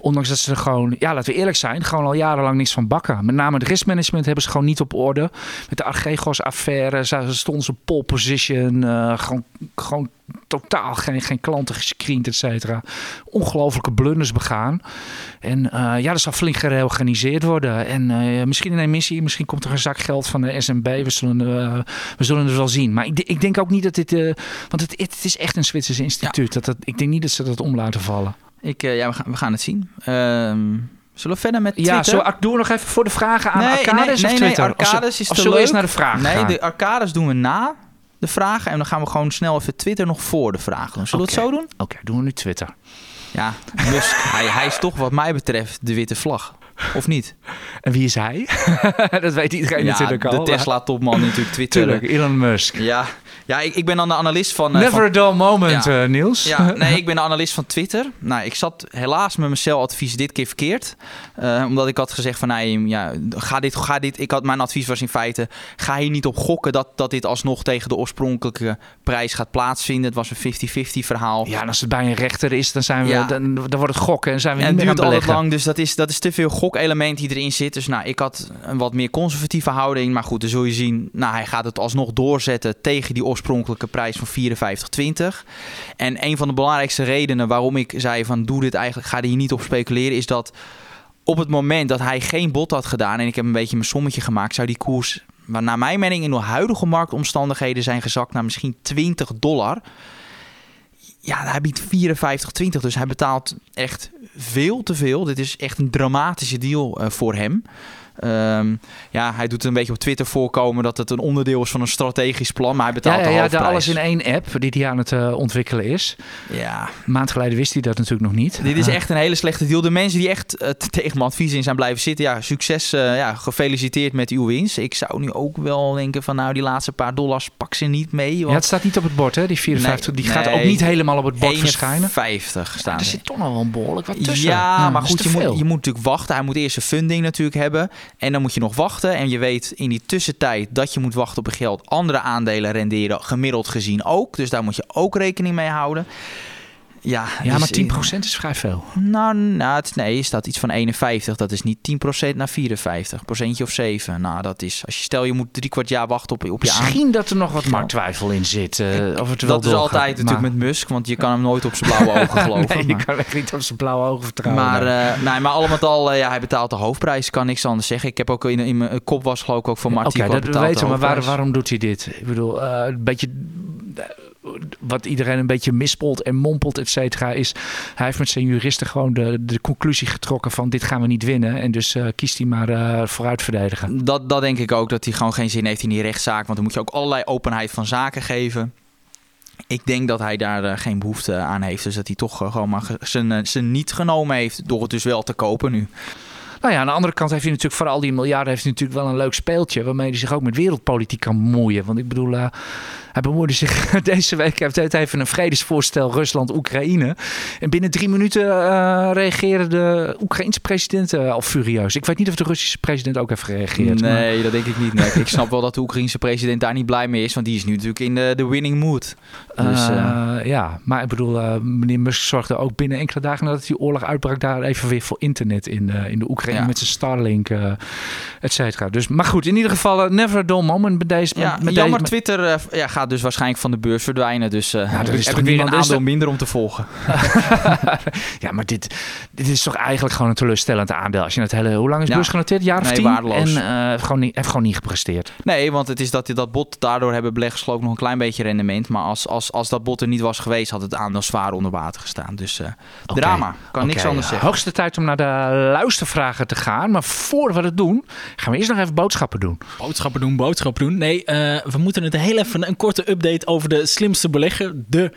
Ondanks dat ze er gewoon, ja, laten we eerlijk zijn, gewoon al jarenlang niks van bakken. Met name het riskmanagement hebben ze gewoon niet op orde. Met de Archegos-affaire ze stonden ze op pole position. eh, gewoon, gewoon totaal geen, geen klanten gescreend, et cetera. Ongelofelijke blunders begaan. En eh, ja, dat zal flink gereorganiseerd worden. En eh, misschien een emissie, misschien komt er een zak geld van de SNB. We zullen, we zullen het wel zien. Maar ik, ik denk ook niet dat dit... want het, het is echt een Zwitserse instituut. Dat, dat, ik denk niet dat ze dat om laten vallen. Ik, ja, we gaan, we gaan het zien. Ehm, zullen we verder met Ja, Twitter? zo, ik doe nog even voor de vragen aan Arcades nee, of nee, Twitter? Nee, Arcades of, is of te we eerst leuk. naar de vragen Nee, gaan? de arcades doen we na de vragen. En dan gaan we gewoon snel even Twitter nog voor de vragen doen. Zullen we het zo doen? Oké, doen we nu Twitter. Ja, Musk, *laughs* hij, hij is toch wat mij betreft de witte vlag. Of niet? En wie is hij? *laughs* dat weet iedereen ja, natuurlijk al. de Tesla-topman natuurlijk *laughs* Twitter. Tuurlijk, Elon Musk. Ja, ja ik, ik ben dan de analist van... eh, Never van- a dull moment, Ja. eh, Niels. Ja, *laughs* nee, ik ben de analist van Twitter. Nou, ik zat helaas met mijn celadvies dit keer verkeerd. Eh, omdat ik had gezegd van, nee, ja, ga dit, ga dit. Ik had, mijn advies was in feite, ga hier niet op gokken dat, dat dit alsnog tegen de oorspronkelijke prijs gaat plaatsvinden. Het was een 50-50 verhaal. Ja, en als het bij een rechter is, dan, zijn we, Ja. dan, dan wordt het gokken en zijn we En niet het meer aan duurt het altijd beleggen. lang, dus dat is, dat is te veel gokelement die erin zit. Dus nou, ik had een wat meer conservatieve houding. Maar goed, dan zul je zien, nou, hij gaat het alsnog doorzetten tegen die oorspronkelijke prijs van 54,20. En een van de belangrijkste redenen waarom ik zei van doe dit eigenlijk, ga er hier niet op speculeren, is dat op het moment dat hij geen bod had gedaan en ik heb een beetje mijn sommetje gemaakt, zou die koers, naar mijn mening in de huidige marktomstandigheden zijn gezakt naar misschien 20 dollar. Ja, hij biedt 54,20, dus hij betaalt echt veel te veel. Dit is echt een dramatische deal eh, voor hem. Ehm, ja, hij doet een beetje op Twitter voorkomen dat het een onderdeel is van een strategisch plan, maar hij betaalt Ja, ja, ja de alles in één app die hij aan het eh, ontwikkelen is. Ja, Een maand geleden wist hij dat natuurlijk nog niet. dit is echt een hele slechte deal. De mensen die echt eh, tegen mijn advies in zijn blijven zitten, ja, succes, eh, ja, gefeliciteerd met uw winst. Ik zou nu ook wel denken van, nou, die laatste paar dollars pak ze niet mee. Ja, Want het staat niet op het bord, hè? Die 54. die gaat ook niet helemaal op het bord verschijnen. 51 staan er zit toch nog wel een behoorlijk wat tussen. Ja, maar goed, je moet, je moet natuurlijk wachten. Hij moet eerst zijn funding natuurlijk hebben. En dan moet je nog wachten. En je weet in die tussentijd dat je moet wachten op het geld. Andere aandelen renderen gemiddeld gezien ook. Dus daar moet je ook rekening mee houden. Ja, Ja, dus- maar 10% is vrij veel. Nou, nou het, nee, er staat iets van 51. Dat is niet 10% naar 54. Procentje of 7. Nou, dat is... Als je stel je moet drie kwart jaar wachten op, op je. Misschien dat er nog wat markttwijfel in zit. eh, of het wel Dat is altijd natuurlijk met Musk. Want je kan hem nooit op zijn blauwe *laughs* ogen geloven. nee, je maar- kan echt niet op zijn blauwe ogen vertrouwen. Maar, eh, nee, maar al met al, eh, ja, hij betaalt de hoofdprijs. Kan niks anders zeggen. Ik heb ook in, in mijn kop was geloof ik ook van Oké, Martin. dat we weten, maar waar- waarom doet hij dit? Ik bedoel, eh, een beetje eh, wat iedereen een beetje mispelt en mompelt, et cetera, is hij heeft met zijn juristen gewoon de, de conclusie getrokken van dit gaan we niet winnen. En dus eh, kiest hij maar eh, vooruit verdedigen. Dat, dat denk ik ook, dat hij gewoon geen zin heeft in die rechtszaak. Want dan moet je ook allerlei openheid van zaken geven. Ik denk dat hij daar eh, geen behoefte aan heeft. Dus dat hij toch gewoon maar zijn, zijn niet genomen heeft door het dus wel te kopen nu. Nou ja, aan de andere kant heeft hij natuurlijk voor al die miljarden heeft hij natuurlijk wel een leuk speeltje waarmee hij zich ook met wereldpolitiek kan bemoeien. Want ik bedoel, Hij bemoeide zich *laughs* deze week. Heeft even een vredesvoorstel Rusland-Oekraïne. En binnen drie minuten uh, reageerde de Oekraïnse president uh, al furieus. Ik weet niet of de Russische president ook heeft gereageerd. Nee, dat denk ik niet. Nee. ik snap wel dat de Oekraïnse president daar niet blij mee is. Want die is nu natuurlijk in de, de winning mood. Dus, uh, ja, maar ik bedoel, meneer Musk zorgde ook binnen enkele dagen nadat die oorlog uitbrak... daar even weer voor internet in, in de Oekraïne ja. met zijn Starlink, et cetera. Dus, maar goed, in ieder geval, never a dull moment met deze... Ja, met jammer, deze, Twitter ja, gaat dus waarschijnlijk van de beurs verdwijnen. Dus uh, ja, er is heb ik weer een aandeel minder om te volgen. *laughs* ja, maar dit, dit is toch eigenlijk gewoon een teleurstellend aandeel. Als je het hele, hoe lang is ja. beurs genoteerd? Jaar of nee, tien? Waardeloos. En uh, heeft, gewoon niet, heeft gewoon niet gepresteerd. Nee, want het is dat dat bot daardoor hebben beleggers geloof ik nog een klein beetje rendement. Maar als, als, als dat bot er niet was geweest, had het aandeel zwaar onder water gestaan. Dus uh, okay. drama. Kan okay, niks anders zeggen. Hoogste tijd om naar de luistervragen te gaan. Maar voordat we dat doen, gaan we eerst nog even boodschappen doen. Boodschappen doen, boodschappen doen. Nee, uh, we moeten het heel even een korte update over de slimste belegger. De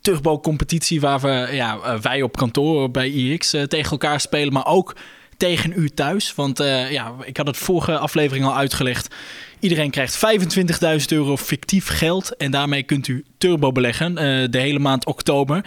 Turbo-competitie waar we, ja, wij op kantoor bij IX uh, tegen elkaar spelen, maar ook tegen u thuis. Want uh, ja, ik had het vorige aflevering al uitgelegd. Iedereen krijgt 25.000 euro fictief geld en daarmee kunt u turbo beleggen de hele maand oktober.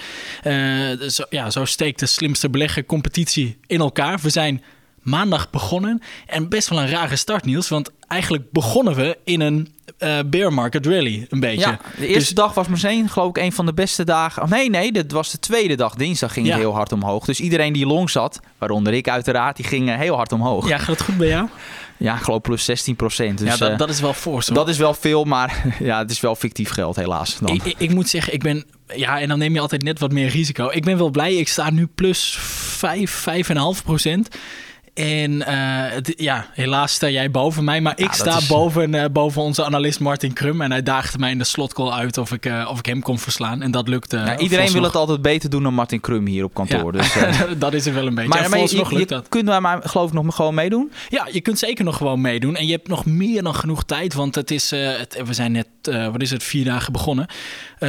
zo, ja, zo steekt de slimste belegger competitie in elkaar. We zijn maandag begonnen en best wel een rare start, Niels. Want eigenlijk begonnen we in een uh, bear market rally, een beetje. Ja, de eerste dus, dag was meteen, geloof ik, een van de beste dagen. Oh, nee, nee, dat was de tweede dag. Dinsdag ging het heel hard omhoog. Dus iedereen die long zat, waaronder ik uiteraard, die ging heel hard omhoog. Ja, gaat het goed bij jou? Ja, ik geloof plus 16 procent. Dus, ja, dat, dat, is wel fors. Dat is wel veel, maar *laughs* ja, het is wel fictief geld, helaas. Dan. Ik, ik, ik, moet zeggen, ik ben... Ja, en dan neem je altijd net wat meer risico. Ik ben wel blij. Ik sta nu plus 5, 5,5 procent. En uh, ja, helaas sta jij boven mij. Maar ik sta is... boven, uh, boven onze analist Martin Krum. En hij daagde mij in de slotcall uit of ik, uh, of ik hem kon verslaan. En dat lukte. Ja, iedereen wil nog. het altijd beter doen dan Martin Krum hier op kantoor. Ja. Dus, *laughs* dat is er wel een beetje. Maar, maar je, nog lukt dat. Kunnen wij maar geloof ik nog gewoon meedoen? Ja, je kunt zeker nog gewoon meedoen. En je hebt nog meer dan genoeg tijd. Want het is, het, we zijn net, wat is het, vier dagen begonnen.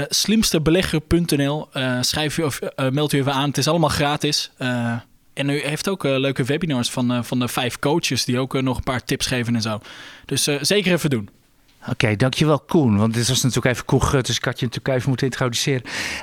slimstebelegger.nl. schrijf je of meld u even aan. Het is allemaal gratis. En u heeft ook uh, leuke webinars van, uh, van de vijf coaches die ook uh, nog een paar tips geven en zo. Dus zeker even doen. Oké, okay, dankjewel Koen. Want dit was natuurlijk even Koen Gut, dus ik had je natuurlijk even moeten introduceren.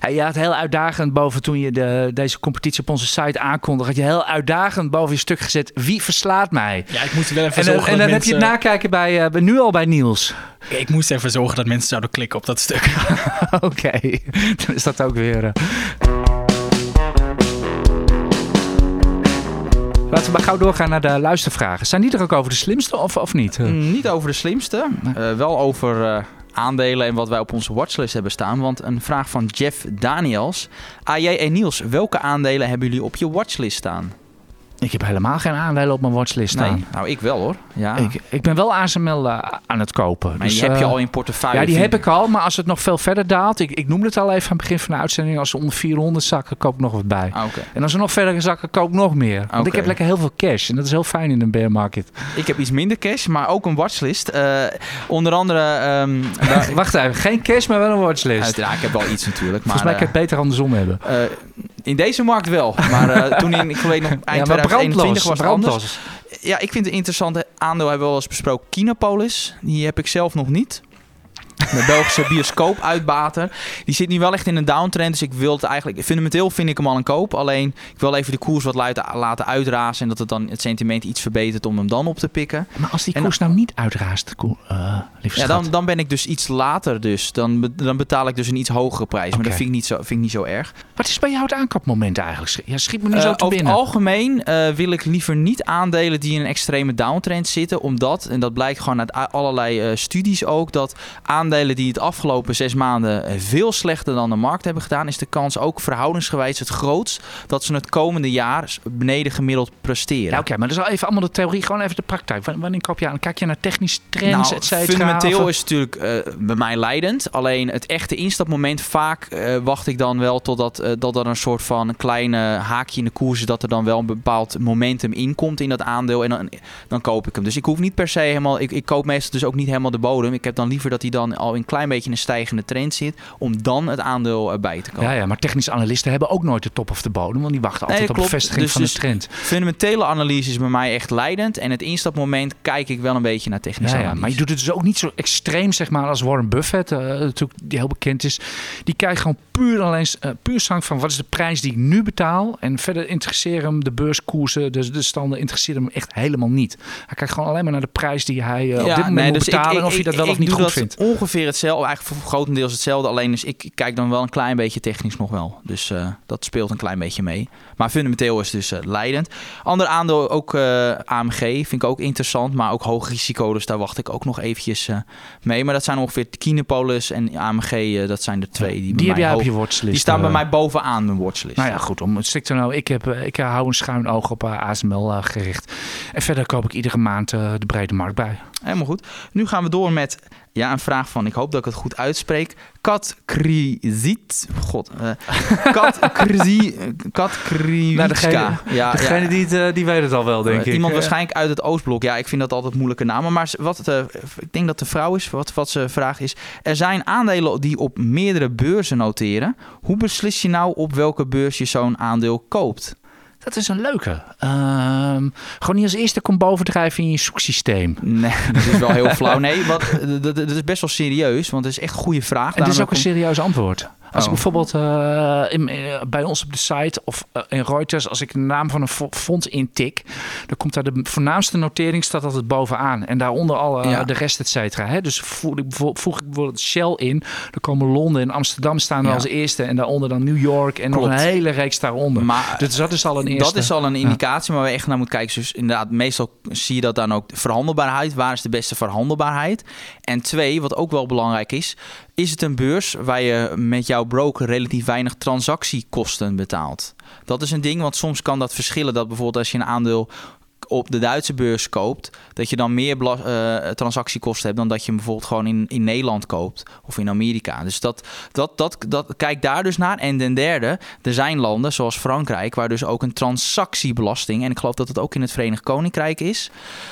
Je had heel uitdagend boven toen je de, deze competitie op onze site aankondigde. Had je heel uitdagend boven je stuk gezet. Wie verslaat mij? Ja, ik moest wel even en, zorgen En dan mensen... heb je het nakijken bij, uh, nu al bij Niels. Ik moest even zorgen dat mensen zouden klikken op dat stuk. *laughs* Oké, okay. dan is dat ook weer... Uh... Laten we maar gauw doorgaan naar de luistervragen. Zijn die er ook over de slimste of, of niet? Mm, niet over de slimste. Uh, wel over uh, aandelen en wat wij op onze watchlist hebben staan. Want een vraag van Jeff Daniels. AJ en Niels, welke aandelen hebben jullie op je watchlist staan? Ik heb helemaal geen aandelen op mijn watchlist staan. Nee, nou ik wel hoor. Ja. Ik, ik ben wel ASML uh, aan het kopen. Maar dus, die heb je al in portefeuille? Ja, die heb ik al. Maar als het nog veel verder daalt. Ik, ik noemde het al even aan het begin van de uitzending. Als ze onder 400 zakken, koop ik nog wat bij. Ah, okay. En als ze nog verder zakken, koop ik nog meer. Want okay. ik heb lekker heel veel cash. En dat is heel fijn in een bear market. Ik heb iets minder cash, maar ook een watchlist. Uh, onder andere... Um, *laughs* Wacht even. Geen cash, maar wel een watchlist. Ja, ik heb wel iets natuurlijk. Maar, Volgens mij kan ik het beter andersom hebben. Uh, in deze markt wel. Maar toen in, ik weet nog, eind *laughs* ja, 2021 was het anders. Ja, ik vind het een interessante aandeel. Hebben we wel eens besproken. Kinopolis. Die heb ik zelf nog niet. De Belgische bioscoop-uitbater. Die zit nu wel echt in een downtrend. Dus ik wil het eigenlijk... Fundamenteel vind ik hem al een koop. Alleen, ik wil even de koers wat laten uitrazen. En dat het dan het sentiment iets verbetert om hem dan op te pikken. Maar als die koers en, nou niet uitraast, uh, ja, dan, dan ben ik dus iets later dus. Dan, dan betaal ik dus een iets hogere prijs. Okay. Maar dat vind ik, niet zo, vind ik niet zo erg. Wat is bij jou het aankoopmoment eigenlijk? Ja, schiet me nu uh, zo te over binnen. Over het algemeen uh, wil ik liever niet aandelen die in een extreme downtrend zitten. Omdat, en dat blijkt gewoon uit allerlei studies ook, dat aandelen die het afgelopen zes maanden veel slechter dan de markt hebben gedaan, is de kans ook verhoudingsgewijs het grootst dat ze het komende jaar beneden gemiddeld presteren. Ja, Oké, okay, maar dat is al even allemaal de theorie, gewoon even de praktijk. Wanneer koop je aan? Kijk je naar technische trends, nou, et cetera? Fundamenteel is natuurlijk uh, bij mij leidend. Alleen het echte instapmoment, vaak uh, wacht ik dan wel totdat uh, dat er een soort van kleine haakje in de koers is, dat er dan wel een bepaald momentum inkomt in dat aandeel en dan, dan koop ik hem. Dus ik hoef niet per se helemaal, ik, ik koop meestal dus ook niet helemaal de bodem. Ik heb dan liever dat hij dan al al een klein beetje een stijgende trend zit, om dan het aandeel erbij te komen. Ja, ja, maar technische analisten hebben ook nooit de top of de bodem, want die wachten altijd Nee, op de bevestiging Dus- van dus de trend. Fundamentele analyse is bij mij echt leidend en het instapmoment kijk ik wel een beetje naar technische Ja, ja, analyse. maar je doet het dus ook niet zo extreem, zeg maar, als Warren Buffett, eh, natuurlijk, die heel bekend is. Die kijkt gewoon puur alleen eh, puur zang van wat is de prijs die ik nu betaal. En verder interesseren hem de beurskoersen, de, de standen interesseren hem echt helemaal niet. Hij kijkt gewoon alleen maar naar de prijs die hij eh, op dit moment moet dus ik- betalen ik- en of hij dat wel ik of niet goed vindt. Ongeveer hetzelfde, eigenlijk voor grotendeels hetzelfde. Alleen dus ik kijk dan wel een klein beetje technisch nog wel. Dus eh, dat speelt een klein beetje mee. Maar fundamenteel is het dus eh, leidend. Ander aandeel ook eh, AMG vind ik ook interessant, maar ook hoog risico. Dus daar wacht ik ook nog eventjes mee. Maar dat zijn ongeveer Kinepolis en AMG, dat zijn de twee die, bij Die heb jij op je watchlist. Die staan bij mij bovenaan mijn watchlist. Nou ja, goed. Om het strikt te nou, ik, heb, ik hou een schuin oog op ASML gericht. En verder koop ik iedere maand de brede markt bij. Helemaal goed. Nu gaan we door met ja, een vraag van, ik hoop dat ik het goed uitspreek. Kat Krizit. God. eh *laughs* Kat Krizi. Kat. Nou, degene- ja, Degene ja. die, het, eh, die weet het al wel, denk Eh, ik. Iemand waarschijnlijk uit het Oostblok. Ja, ik vind dat altijd moeilijke namen. Maar wat het, ik denk dat de vrouw is. Wat, wat ze vraagt is... Er zijn aandelen die op meerdere beurzen noteren. Hoe beslis je nou op welke beurs je zo'n aandeel koopt? Dat is een leuke. Ehm, gewoon niet als eerste kom bovendrijven in je zoeksysteem. Nee, dat is wel heel *laughs* flauw. Nee, wat, dat, dat- is best wel serieus. Want het is echt een goede vraag. Dit is ook een serieus antwoord. Als Oh. ik bijvoorbeeld eh, in, eh, bij ons op de site of eh, in Reuters, als ik de naam van een fo- fonds intik, dan komt daar de voornaamste notering staat altijd bovenaan. En daaronder alle Ja. de rest, et cetera. Hè? Dus voeg ik, voeg ik bijvoorbeeld Shell in, dan komen Londen en Amsterdam staan Ja. als eerste. En daaronder dan New York en nog een hele reeks daaronder. Maar dus dat is al een eerste. Dat is al een indicatie, maar waar we echt naar moeten kijken. Dus inderdaad, meestal zie je dat dan ook verhandelbaarheid. Waar is de beste verhandelbaarheid? En twee, wat ook wel belangrijk is, is het een beurs waar je met jouw broker relatief weinig transactiekosten betaalt? Dat is een ding, want soms kan dat verschillen. Dat bijvoorbeeld als je een aandeel op de Duitse beurs koopt, dat je dan meer eh, transactiekosten hebt dan dat je hem bijvoorbeeld gewoon in, in Nederland koopt of in Amerika. Dus dat, dat, dat, dat, kijk daar dus naar. En ten derde, er zijn landen zoals Frankrijk, waar dus ook een transactiebelasting, en ik geloof dat het ook in het Verenigd Koninkrijk is,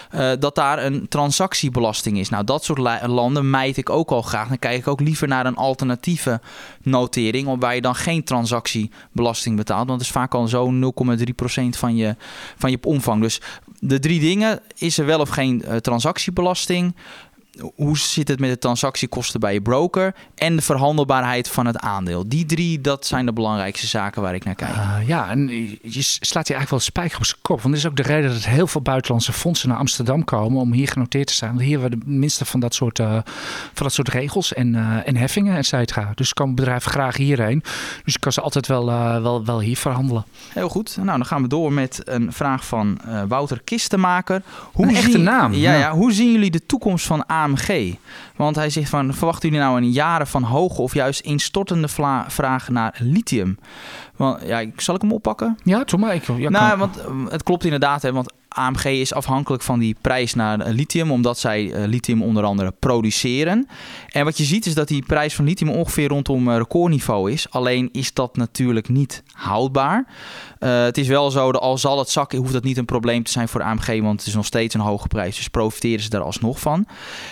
eh, dat daar een transactiebelasting is. Nou, dat soort la- landen mijt ik ook al graag. Dan kijk ik ook liever naar een alternatieve notering, waarbij je dan geen transactiebelasting betaalt. Want dat is vaak al zo'n 0,3% van je, van je omvang. Dus de drie dingen, is er wel of geen eh, transactiebelasting? Hoe zit het met de transactiekosten bij je broker? En de verhandelbaarheid van het aandeel. Die drie, dat zijn de belangrijkste zaken waar ik naar kijk. Uh, ja, en je slaat hier eigenlijk wel spijker op zijn kop. Want dat is ook de reden dat heel veel buitenlandse fondsen naar Amsterdam komen om hier genoteerd te staan. Want hier hebben we de minste van dat soort, uh, van dat soort regels en, uh, en heffingen, et cetera. Dus komen bedrijven graag hierheen. Dus ik kan ze altijd wel, wel, wel hier verhandelen. Heel goed. Nou, dan gaan we door met een vraag van Wouter Kistenmaker. Hoe een echte zien, naam. Ja, ja. ja, hoe zien jullie de toekomst van AMG? Want hij zegt van, verwachten jullie nou een jaren van hoge of juist instortende vraag naar lithium? Want, ja, zal ik hem oppakken? Ja, doe maar. Ik, ja, nou, kan. want het klopt inderdaad, hè, want AMG is afhankelijk van die prijs naar lithium, omdat zij uh, lithium onder andere produceren. En wat je ziet is dat die prijs van lithium ongeveer rondom uh, recordniveau is. Alleen is dat natuurlijk niet houdbaar. Het is wel zo dat al zal het zakken, hoeft dat niet een probleem te zijn voor AMG, want het is nog steeds een hoge prijs. Dus profiteren ze daar alsnog van.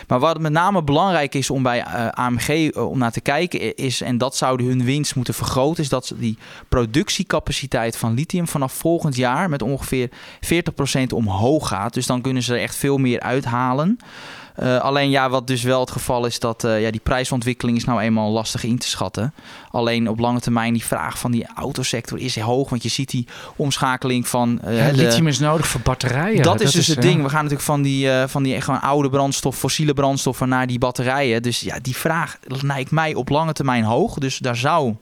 Maar wat met name belangrijk is om bij AMG om naar te kijken is, en dat zouden hun winst moeten vergroten, is dat ze die productiecapaciteit van lithium vanaf volgend jaar met ongeveer 40% omhoog gaat. Dus dan kunnen ze er echt veel meer uithalen. Uh, alleen ja, wat dus wel het geval is, dat uh, ja, die prijsontwikkeling is nou eenmaal lastig in te schatten. Alleen op lange termijn die vraag van die autosector is hoog. Want je ziet die omschakeling van... Uh, ja, lithium is nodig voor batterijen. Dat, dat is dus is, het ding. We gaan natuurlijk van die, van die gewoon oude brandstof, fossiele brandstoffen naar die batterijen. Dus ja, die vraag lijkt mij op lange termijn hoog. Dus daar zou...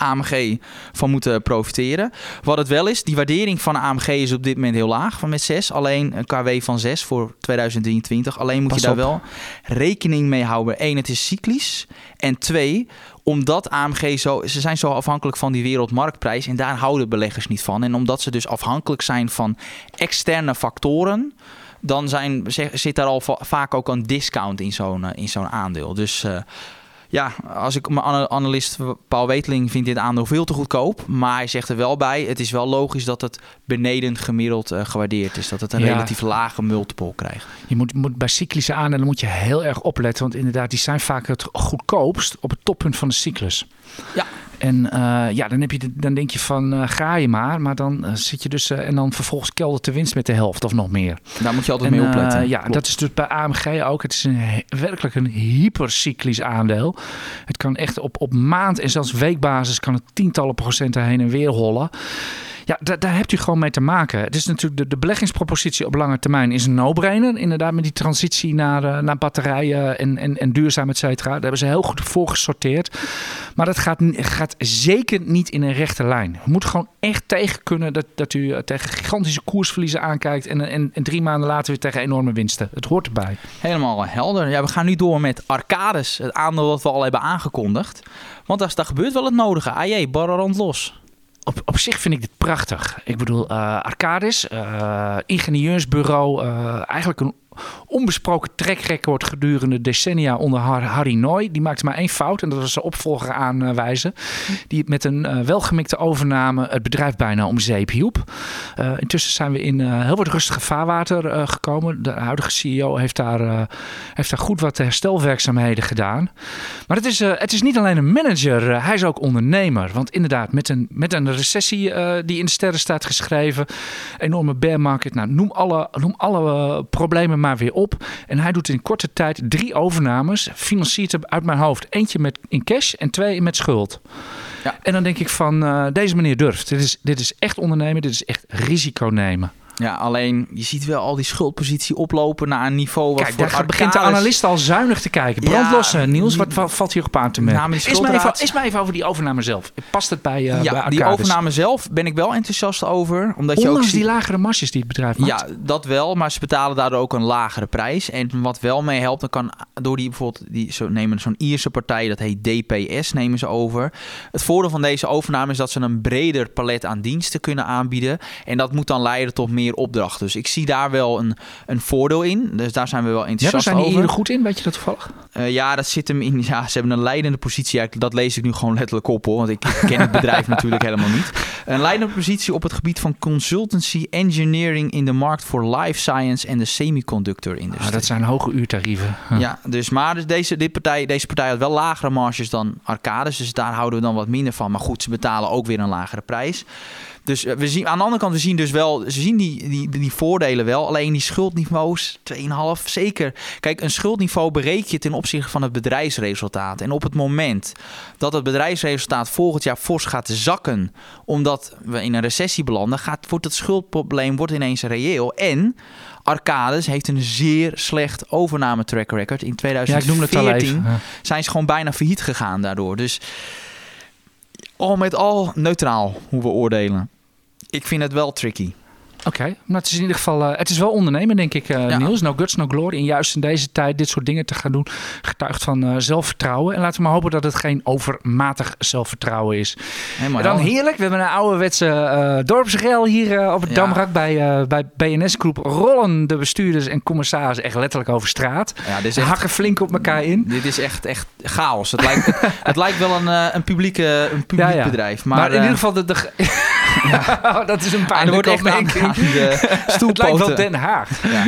AMG van moeten profiteren. Wat het wel is, die waardering van AMG is op dit moment heel laag, van met 6. Alleen een KW van 6 voor 2023. Alleen moet Pas je daar op. wel rekening mee houden. Eén, het is cyclisch. En twee, omdat AMG zo, ze zijn zo afhankelijk van die wereldmarktprijs en daar houden beleggers niet van. En omdat ze dus afhankelijk zijn van externe factoren, dan zijn, zit daar al va vaak ook een discount in zo'n in zo'n aandeel. Dus uh, Ja, als ik mijn ana- analist Paul Weteling vindt dit aandeel veel te goedkoop. Maar hij zegt er wel bij, het is wel logisch dat het beneden gemiddeld eh, gewaardeerd is. Dat het een Ja. relatief lage multiple krijgt. Je moet, moet bij cyclische aandelen moet je heel erg opletten. Want inderdaad, die zijn vaak het goedkoopst op het toppunt van de cyclus. Ja. En eh, ja, dan, heb je de- dan denk je van eh, ga je maar. Maar dan eh, zit je dus. en dan vervolgens keldert de winst met de helft of nog meer. Daar moet je altijd En, mee opletten. ja, Klopt. dat is dus bij AMG ook. Het is een, werkelijk een hypercyclisch aandeel. Het kan echt op, op maand en zelfs weekbasis kan het tientallen procenten heen en weer hollen. Ja, daar, hebt u gewoon mee te maken. Het is natuurlijk de, de beleggingspropositie op lange termijn is een no-brainer. Inderdaad, met die transitie naar, eh, naar batterijen en, en, en duurzaam, et cetera. Daar hebben ze heel goed voor gesorteerd. Maar dat gaat, gaat zeker niet in een rechte lijn. Je moet gewoon echt tegen kunnen dat, dat u eh, tegen gigantische koersverliezen aankijkt. En, en, en drie maanden later weer tegen enorme winsten. Het hoort erbij. Helemaal helder. Ja, we gaan nu door met Arcades, het aandeel dat we al hebben aangekondigd. Want daar, daar gebeurt wel het nodige. AJ, barrerand los. Op, zich vind ik dit prachtig. Ik bedoel, eh Arcadis, eh, ingenieursbureau, eh, eigenlijk een onbesproken trackrecord gedurende decennia onder Har- Harry Nooy. Die maakte maar één fout en dat was zijn opvolger aanwijzen. Die met een eh, welgemikte overname het bedrijf bijna om zeep hielp. Eh, intussen zijn we in eh, heel wat rustige vaarwater gekomen. De huidige CEO heeft daar, heeft daar goed wat herstelwerkzaamheden gedaan. Maar het is, het is niet alleen een manager, hij is ook ondernemer. Want inderdaad, met een, met een recessie die in de sterren staat geschreven, enorme bear market, nou, noem alle, noem alle problemen maar weer op. En hij doet in korte tijd drie overnames, financiert hem uit mijn hoofd. Eentje met, in cash en twee met schuld. Ja. En dan denk ik van, eh, deze meneer durft. Dit is, dit is echt ondernemen, dit is echt risico nemen. Ja, alleen je ziet wel al die schuldpositie oplopen naar een niveau wat Kijk, daar begint de analist al zuinig te kijken. Ja, Brandlossen, Niels, wat valt hier op aan te merken? Is maar, even, is maar even over die overname zelf. Past het bij, bij ja, die overname zelf ben ik wel enthousiast over. Omdat je ook ziet- die lagere marges die het bedrijf maakt. Ja, dat wel, maar ze betalen daardoor ook een lagere prijs. En wat wel mee helpt, dan kan door die bijvoorbeeld, die, zo nemen zo'n Ierse partij, dat heet DPS, nemen ze over. Het voordeel van deze overname is dat ze een breder palet aan diensten kunnen aanbieden. En dat moet dan leiden tot meer opdrachten. Dus ik zie daar wel een, een voordeel in. Dus daar zijn we wel Ja, daar enthousiast zijn die over. hier goed in, weet je dat toevallig? Eh, ja, dat zit hem in. *laughs* Ja, ze hebben een leidende positie. Ja, dat lees ik nu gewoon letterlijk op hoor. Want ik ken het bedrijf *laughs* natuurlijk helemaal niet. Een leidende positie op het gebied van consultancy, engineering in de markt voor life science en de semiconductor industrie. Ah, dat zijn hoge uurtarieven. Ja, dus maar dus deze, dit partij, deze partij had wel lagere marges dan Arcades. Dus daar houden we dan wat minder van. Maar goed, ze betalen ook weer een lagere prijs. Dus eh, we zien, aan de andere kant, we zien dus wel, ze zien die, die, die voordelen wel. Alleen die schuldniveaus, 2,5, zeker. Kijk, een schuldniveau bereken je ten opzichte van het bedrijfsresultaat. En op het moment dat het bedrijfsresultaat volgend jaar fors gaat zakken, omdat we in een recessie belanden, gaat, wordt het schuldprobleem wordt ineens reëel. En Arcades heeft een zeer slecht overname track record. In Ja, 2014 ik noem het al even. Ja. zijn ze gewoon bijna failliet gegaan daardoor. Dus al met al neutraal hoe we oordelen. Ik vind het wel tricky. Oké, maar het is in ieder geval, eh, het is wel ondernemen denk ik eh Ja. Niels. No guts, no glory. En juist in deze tijd dit soort dingen te gaan doen, getuigt van eh, zelfvertrouwen. En laten we maar hopen dat het geen overmatig zelfvertrouwen is. Helemaal En dan heerlijk, we hebben een ouderwetse eh dorpsrel hier op het Ja. Damrak bij, bij BNS Groep. Rollen de bestuurders en commissarissen echt letterlijk over straat. Ja, dit is Ze echt, hakken flink op elkaar in. dit is echt, echt chaos. Het lijkt, het, het lijkt wel een, een, publieke, een publiek Ja, bedrijf. Maar, Maar, in ieder geval, de, de, *laughs* *laughs* dat is een ah, pijnlijke wordt echt aan, opmerking. Het lijkt wel. Den Haag. Ja.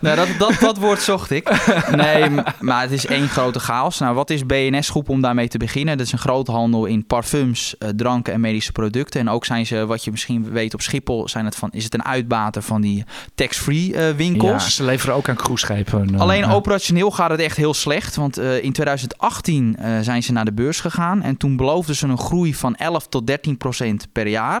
Nou, dat, dat, dat woord zocht ik. Nee, maar het is één grote chaos. Nou, wat is BNS Groep om daarmee te beginnen? Dat is een groothandel in parfums, eh, dranken en medische producten. En ook zijn ze, wat je misschien weet op Schiphol, zijn het van, is het een uitbater van die tax-free eh, Ja, winkels. ze leveren ook aan cruiseschepen. eh, Alleen ja. operationeel gaat het echt heel slecht. Want in 2018 eh, zijn ze naar de beurs gegaan. En toen beloofden ze een groei van 11 tot 13 procent per jaar.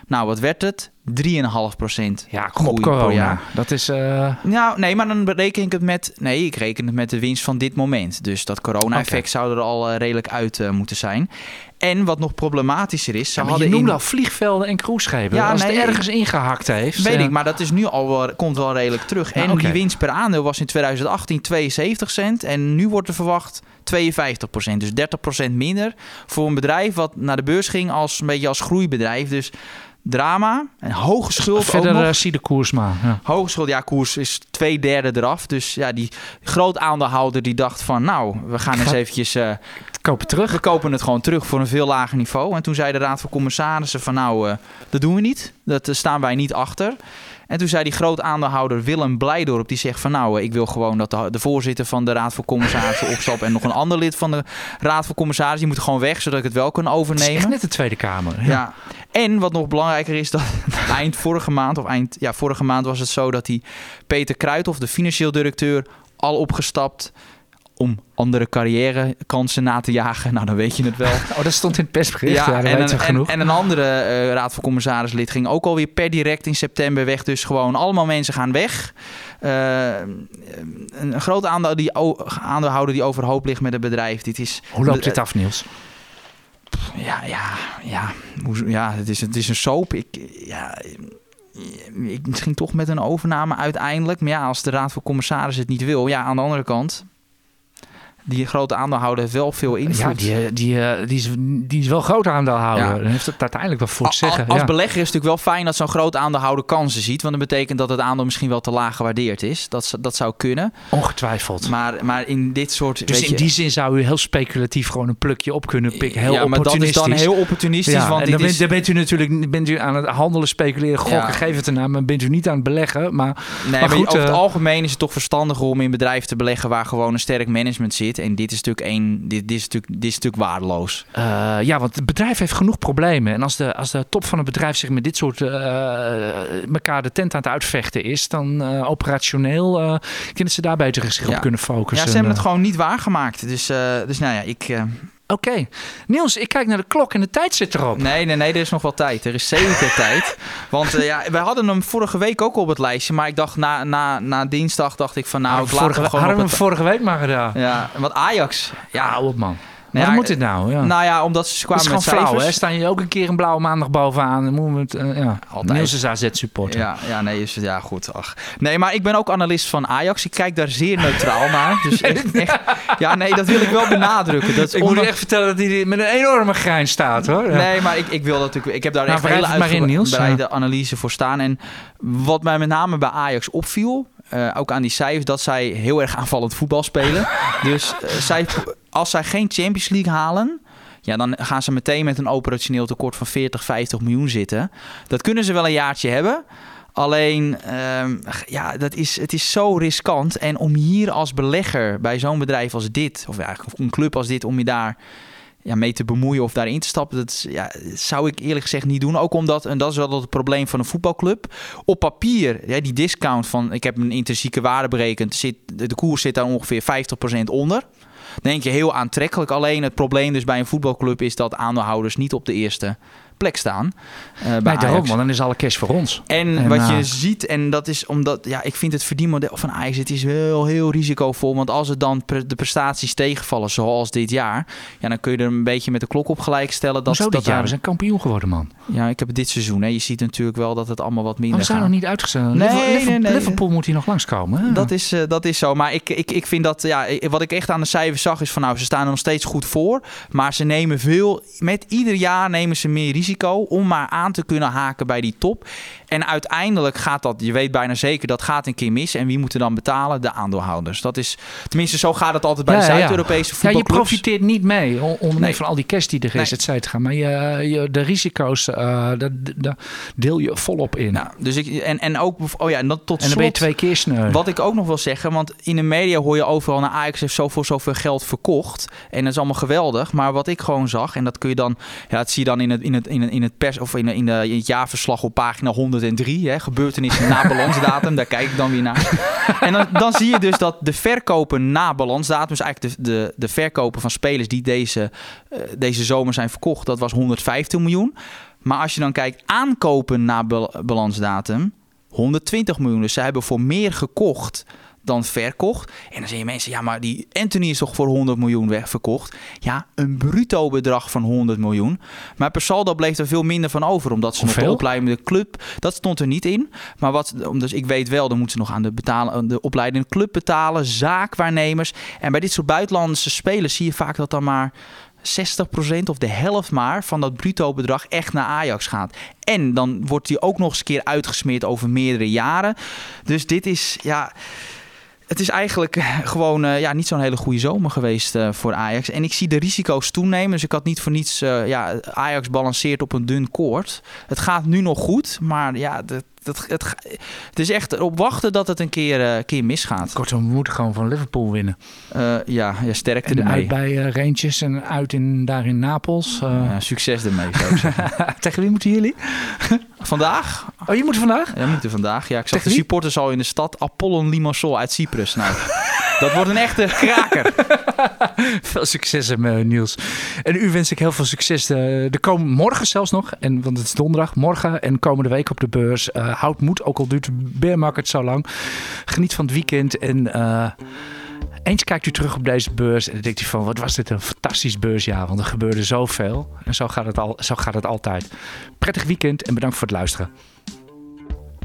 Nou, wat werd het? 3,5 procent. Ja, kom op, corona. Dat is... eh, Nou, nee, maar dan bereken ik het met. Nee, ik reken het met de winst van dit moment. Dus dat corona-effect zou er al eh, redelijk uit eh, moeten zijn. En wat nog problematischer is, ze ja, maar je hadden noemde in. al vliegvelden en cruiseschepen. Ja, Als nee, het ergens ingehakt heeft... Weet ik, maar dat is nu al wel, komt wel redelijk terug. Ja, en die winst per aandeel was in 2018 72 cent. En nu wordt er verwacht 52 procent. Dus 30 procent minder voor een bedrijf wat naar de beurs ging als een beetje als groeibedrijf. Dus drama. En hoge schuld Verder ook nog. eh, zie de koers maar. Ja. Hoge schuld, ja, koers is twee derde eraf. Dus ja, die groot aandeelhouder die dacht van... nou, we gaan eens eventjes... eh, Kopen terug. we kopen het gewoon terug voor een veel lager niveau. En toen zei de Raad van Commissarissen van nou, eh, dat doen we niet. Dat staan wij niet achter. En toen zei die groot aandeelhouder Willem Blijdorp, die zegt van nou, ik wil gewoon dat de, de voorzitter van de Raad van Commissarissen *laughs* opstapt en nog een ander lid van de Raad van Commissarissen, die moet gewoon weg, zodat ik het wel kan Het is overnemen. echt net de Tweede Kamer. Ja. Ja. En wat nog belangrijker is, dat *laughs* eind vorige maand, of eind, ja, vorige maand was het zo dat die Peter Kruithof, de financieel directeur, al opgestapt om andere carrièrekansen na te jagen. *laughs* Nou, dan weet je het wel. *laughs* Oh, dat stond in het persbericht. Ja, dat en, een, we en, genoeg. en een andere eh, raad van commissarislid ging ook alweer per direct in september weg. Dus gewoon allemaal mensen gaan weg. Eh, een, groot aandeel die, o- aandeelhouder die overhoop ligt met het bedrijf. Dit is, Hoe loopt dit af, Niels? Ja, ja, ja, ja het, is, het is een soap. Ik, ja, ik, misschien toch met een overname uiteindelijk. Maar ja, als de raad van commissarissen het niet wil. Ja, aan de andere kant. Die grote aandeelhouder heeft wel veel invloed. Ja, die, eh, die, eh, die, is, die is wel groot aandeelhouder. Ja. Dan heeft het uiteindelijk wel voor te zeggen. Als ja. belegger is het natuurlijk wel fijn dat zo'n groot aandeelhouder kansen ziet. Want dat betekent dat het aandeel misschien wel te laag gewaardeerd is. Dat, dat zou kunnen. Ongetwijfeld. Maar, maar in dit soort... dus in je- die zin zou u heel speculatief gewoon een plukje op kunnen pikken. Heel ja, maar dat is opportunistisch. dan heel opportunistisch. Ja, want en dan, bent, is, dan bent u natuurlijk bent u aan het handelen, speculeren, gokken, geef het ernaar. Maar bent u niet aan het beleggen. Maar nee, maar maar goed, over het eh, algemeen is het toch verstandiger om in bedrijven te beleggen waar gewoon een sterk management zit. En dit is natuurlijk één, dit, dit is natuurlijk, dit is natuurlijk waardeloos. Eh, ja, want het bedrijf heeft genoeg problemen. En als de, als de top van het bedrijf zich met dit soort eh, elkaar de tent aan het uitvechten is, dan eh, operationeel kunnen ze daar beter zich Ja. op kunnen focussen. Ja, ze hebben het gewoon niet waargemaakt. Dus, dus nou ja, ik... Oké. Niels, ik kijk naar de klok en de tijd zit erop. Nee, nee, nee, er is nog wel tijd. Er is zeker tijd. Want eh, ja, wij hadden hem vorige week ook op het lijstje. Maar ik dacht na, na, na dinsdag dacht ik van nou, ik we laat hem gewoon hadden we hem vorige week maar gedaan. Ja, want Ajax. Ja, op man. Nou ja, moet dit nou? Ja. Nou ja, omdat ze kwamen met flauw, hè? Staan je ook een keer een blauwe maandag bovenaan? Dan moeten we het, eh, ja. Altijd. Niels is AZ-supporter. Ja, ja, nee, is, ja, goed. Ach. Nee, maar ik ben ook analist van Ajax. Ik kijk daar zeer neutraal *laughs* naar. Dus echt, echt- ja, nee, dat wil ik wel benadrukken. Dat *laughs* Ik moet echt vertellen dat hij met een enorme grijns staat, hoor. Ja. Nee, maar ik, ik wil natuurlijk. Ik heb daar Nou, echt een hele uitgebreide analyse voor staan. En wat mij met name bij Ajax opviel, eh, ook aan die cijfers, dat zij heel erg aanvallend voetbal spelen. *laughs* dus eh, zij, als zij geen Champions League halen. Ja, dan gaan ze meteen met een operationeel tekort van 40, 50 miljoen zitten. Dat kunnen ze wel een jaartje hebben. Alleen, ehm, ja, dat is, het is zo riskant. En om hier als belegger bij zo'n bedrijf als dit, of eigenlijk een club als dit, om je daar ja, mee te bemoeien of daarin te stappen, dat is- ja, zou ik eerlijk gezegd niet doen. Ook omdat, en dat is wel het probleem van een voetbalclub, op papier, ja, die discount van, ik heb een intrinsieke waarde berekend, zit, de, de koers zit daar ongeveer 50% onder. Denk je heel aantrekkelijk. Alleen het probleem dus bij een voetbalclub is dat aandeelhouders niet op de eerste plek staan. eh, bij Nee, daarom, Ajax. want dan is alle cash voor ons. En, En, wat eh, je ziet, en dat is omdat, ja, ik vind het verdienmodel van Ajax, het is wel heel risicovol. Want als het dan pre- de prestaties tegenvallen, zoals dit jaar, ja, dan kun je er een beetje met de klok op gelijk stellen. Dat, Hoezo dat dit jaar? We zijn kampioen geworden, man. Ja, ik heb dit seizoen. Hè. Je ziet natuurlijk wel dat het allemaal wat Maar minder we zijn nog niet uitgezet. Nee, Liverpool, nee, Liverpool, nee. Liverpool moet hier nog langskomen. hè? Dat is, eh, dat is zo. Maar ik, ik, ik vind dat, ja, wat ik echt aan de cijfers zag, is van nou, ze staan er nog steeds goed voor. Maar ze nemen veel, met ieder jaar nemen ze meer risico om maar aan te kunnen haken bij die top. En uiteindelijk gaat dat, je weet bijna zeker, dat gaat een keer mis. En wie moeten dan betalen? De aandeelhouders. Dat is, tenminste, zo gaat het altijd bij de Ja, ja. Zuid-Europese je profiteert niet mee, onder Nee. van al die cash die er is, Nee. et cetera. Maar je, je, de risico's, eh daar daar deel je volop in. Nou, dus ik, en, en ook, oh ja, en dat tot en dan ben je slot- twee keer sneu. Wat ik ook nog wil zeggen, want in de media hoor je overal... naar Ajax heeft zo voor zoveel geld verkocht. En dat is allemaal geweldig. Maar wat ik gewoon zag, en dat kun je dan... Ja, dat zie je dan in het, in het, in het, in het pers... of in, in, de, in het jaarverslag op pagina 103. Hè, gebeurtenissen na balansdatum. Daar kijk ik dan weer naar. *laughs* En dan, dan zie je dus dat de verkopen na balansdatum... dus eigenlijk de, de, de verkopen van spelers die deze, eh, deze zomer zijn verkocht... dat was 115 miljoen. Maar als je dan kijkt aankopen na bal- balansdatum... 120 miljoen. Dus ze hebben voor meer gekocht dan verkocht. En dan zeggen mensen, ja, maar die Anthony is toch voor 100 miljoen wegverkocht? Ja, een bruto bedrag van 100 miljoen. Maar per saldo bleef er veel minder van over, omdat ze nog de opleidende club, dat stond er niet in. Maar wat, dus ik weet wel, dan moeten ze nog aan de, betalen, de opleidende club betalen, zaakwaarnemers. En bij dit soort buitenlandse spelers zie je vaak dat dan maar 60% of de helft maar van dat bruto bedrag echt naar Ajax gaat. En dan wordt hij ook nog eens een keer uitgesmeerd over meerdere jaren. Dus dit is, ja het is eigenlijk eh, gewoon uh, ja, niet zo'n hele goede zomer geweest uh, voor Ajax. En ik zie de risico's toenemen. Dus ik had niet voor niets... ja, Ajax balanceert op een dun koord. Het gaat nu nog goed, maar ja, de, dat, het, het is echt op wachten dat het een keer, uh, keer misgaat. Kortom, we moeten gewoon van Liverpool winnen. Uh, ja, ja, sterkte en ermee. uit bij uh, Rangers en uit in, daar in Napels. Ja, succes ermee, zou ik zeggen. *laughs* Tegen wie moeten jullie? *laughs* vandaag. Oh, je moet vandaag? Ja, we moeten vandaag. Ja, ik zag de supporters al in de stad. Apollon Limassol uit Cyprus. Nou, dat wordt een echte kraker. *laughs* veel succes, Niels. En u wens ik heel veel succes. De, de komen morgen zelfs nog, en, want het is donderdag, morgen en komende week op de beurs. Uh, houd moed, ook al duurt de bear market zo lang. Geniet van het weekend en... Eens kijkt u terug op deze beurs en dan denkt u van wat was dit een fantastisch beursjaar, want er gebeurde zoveel. En zo gaat het, al, zo gaat het altijd. Prettig weekend en bedankt voor het luisteren.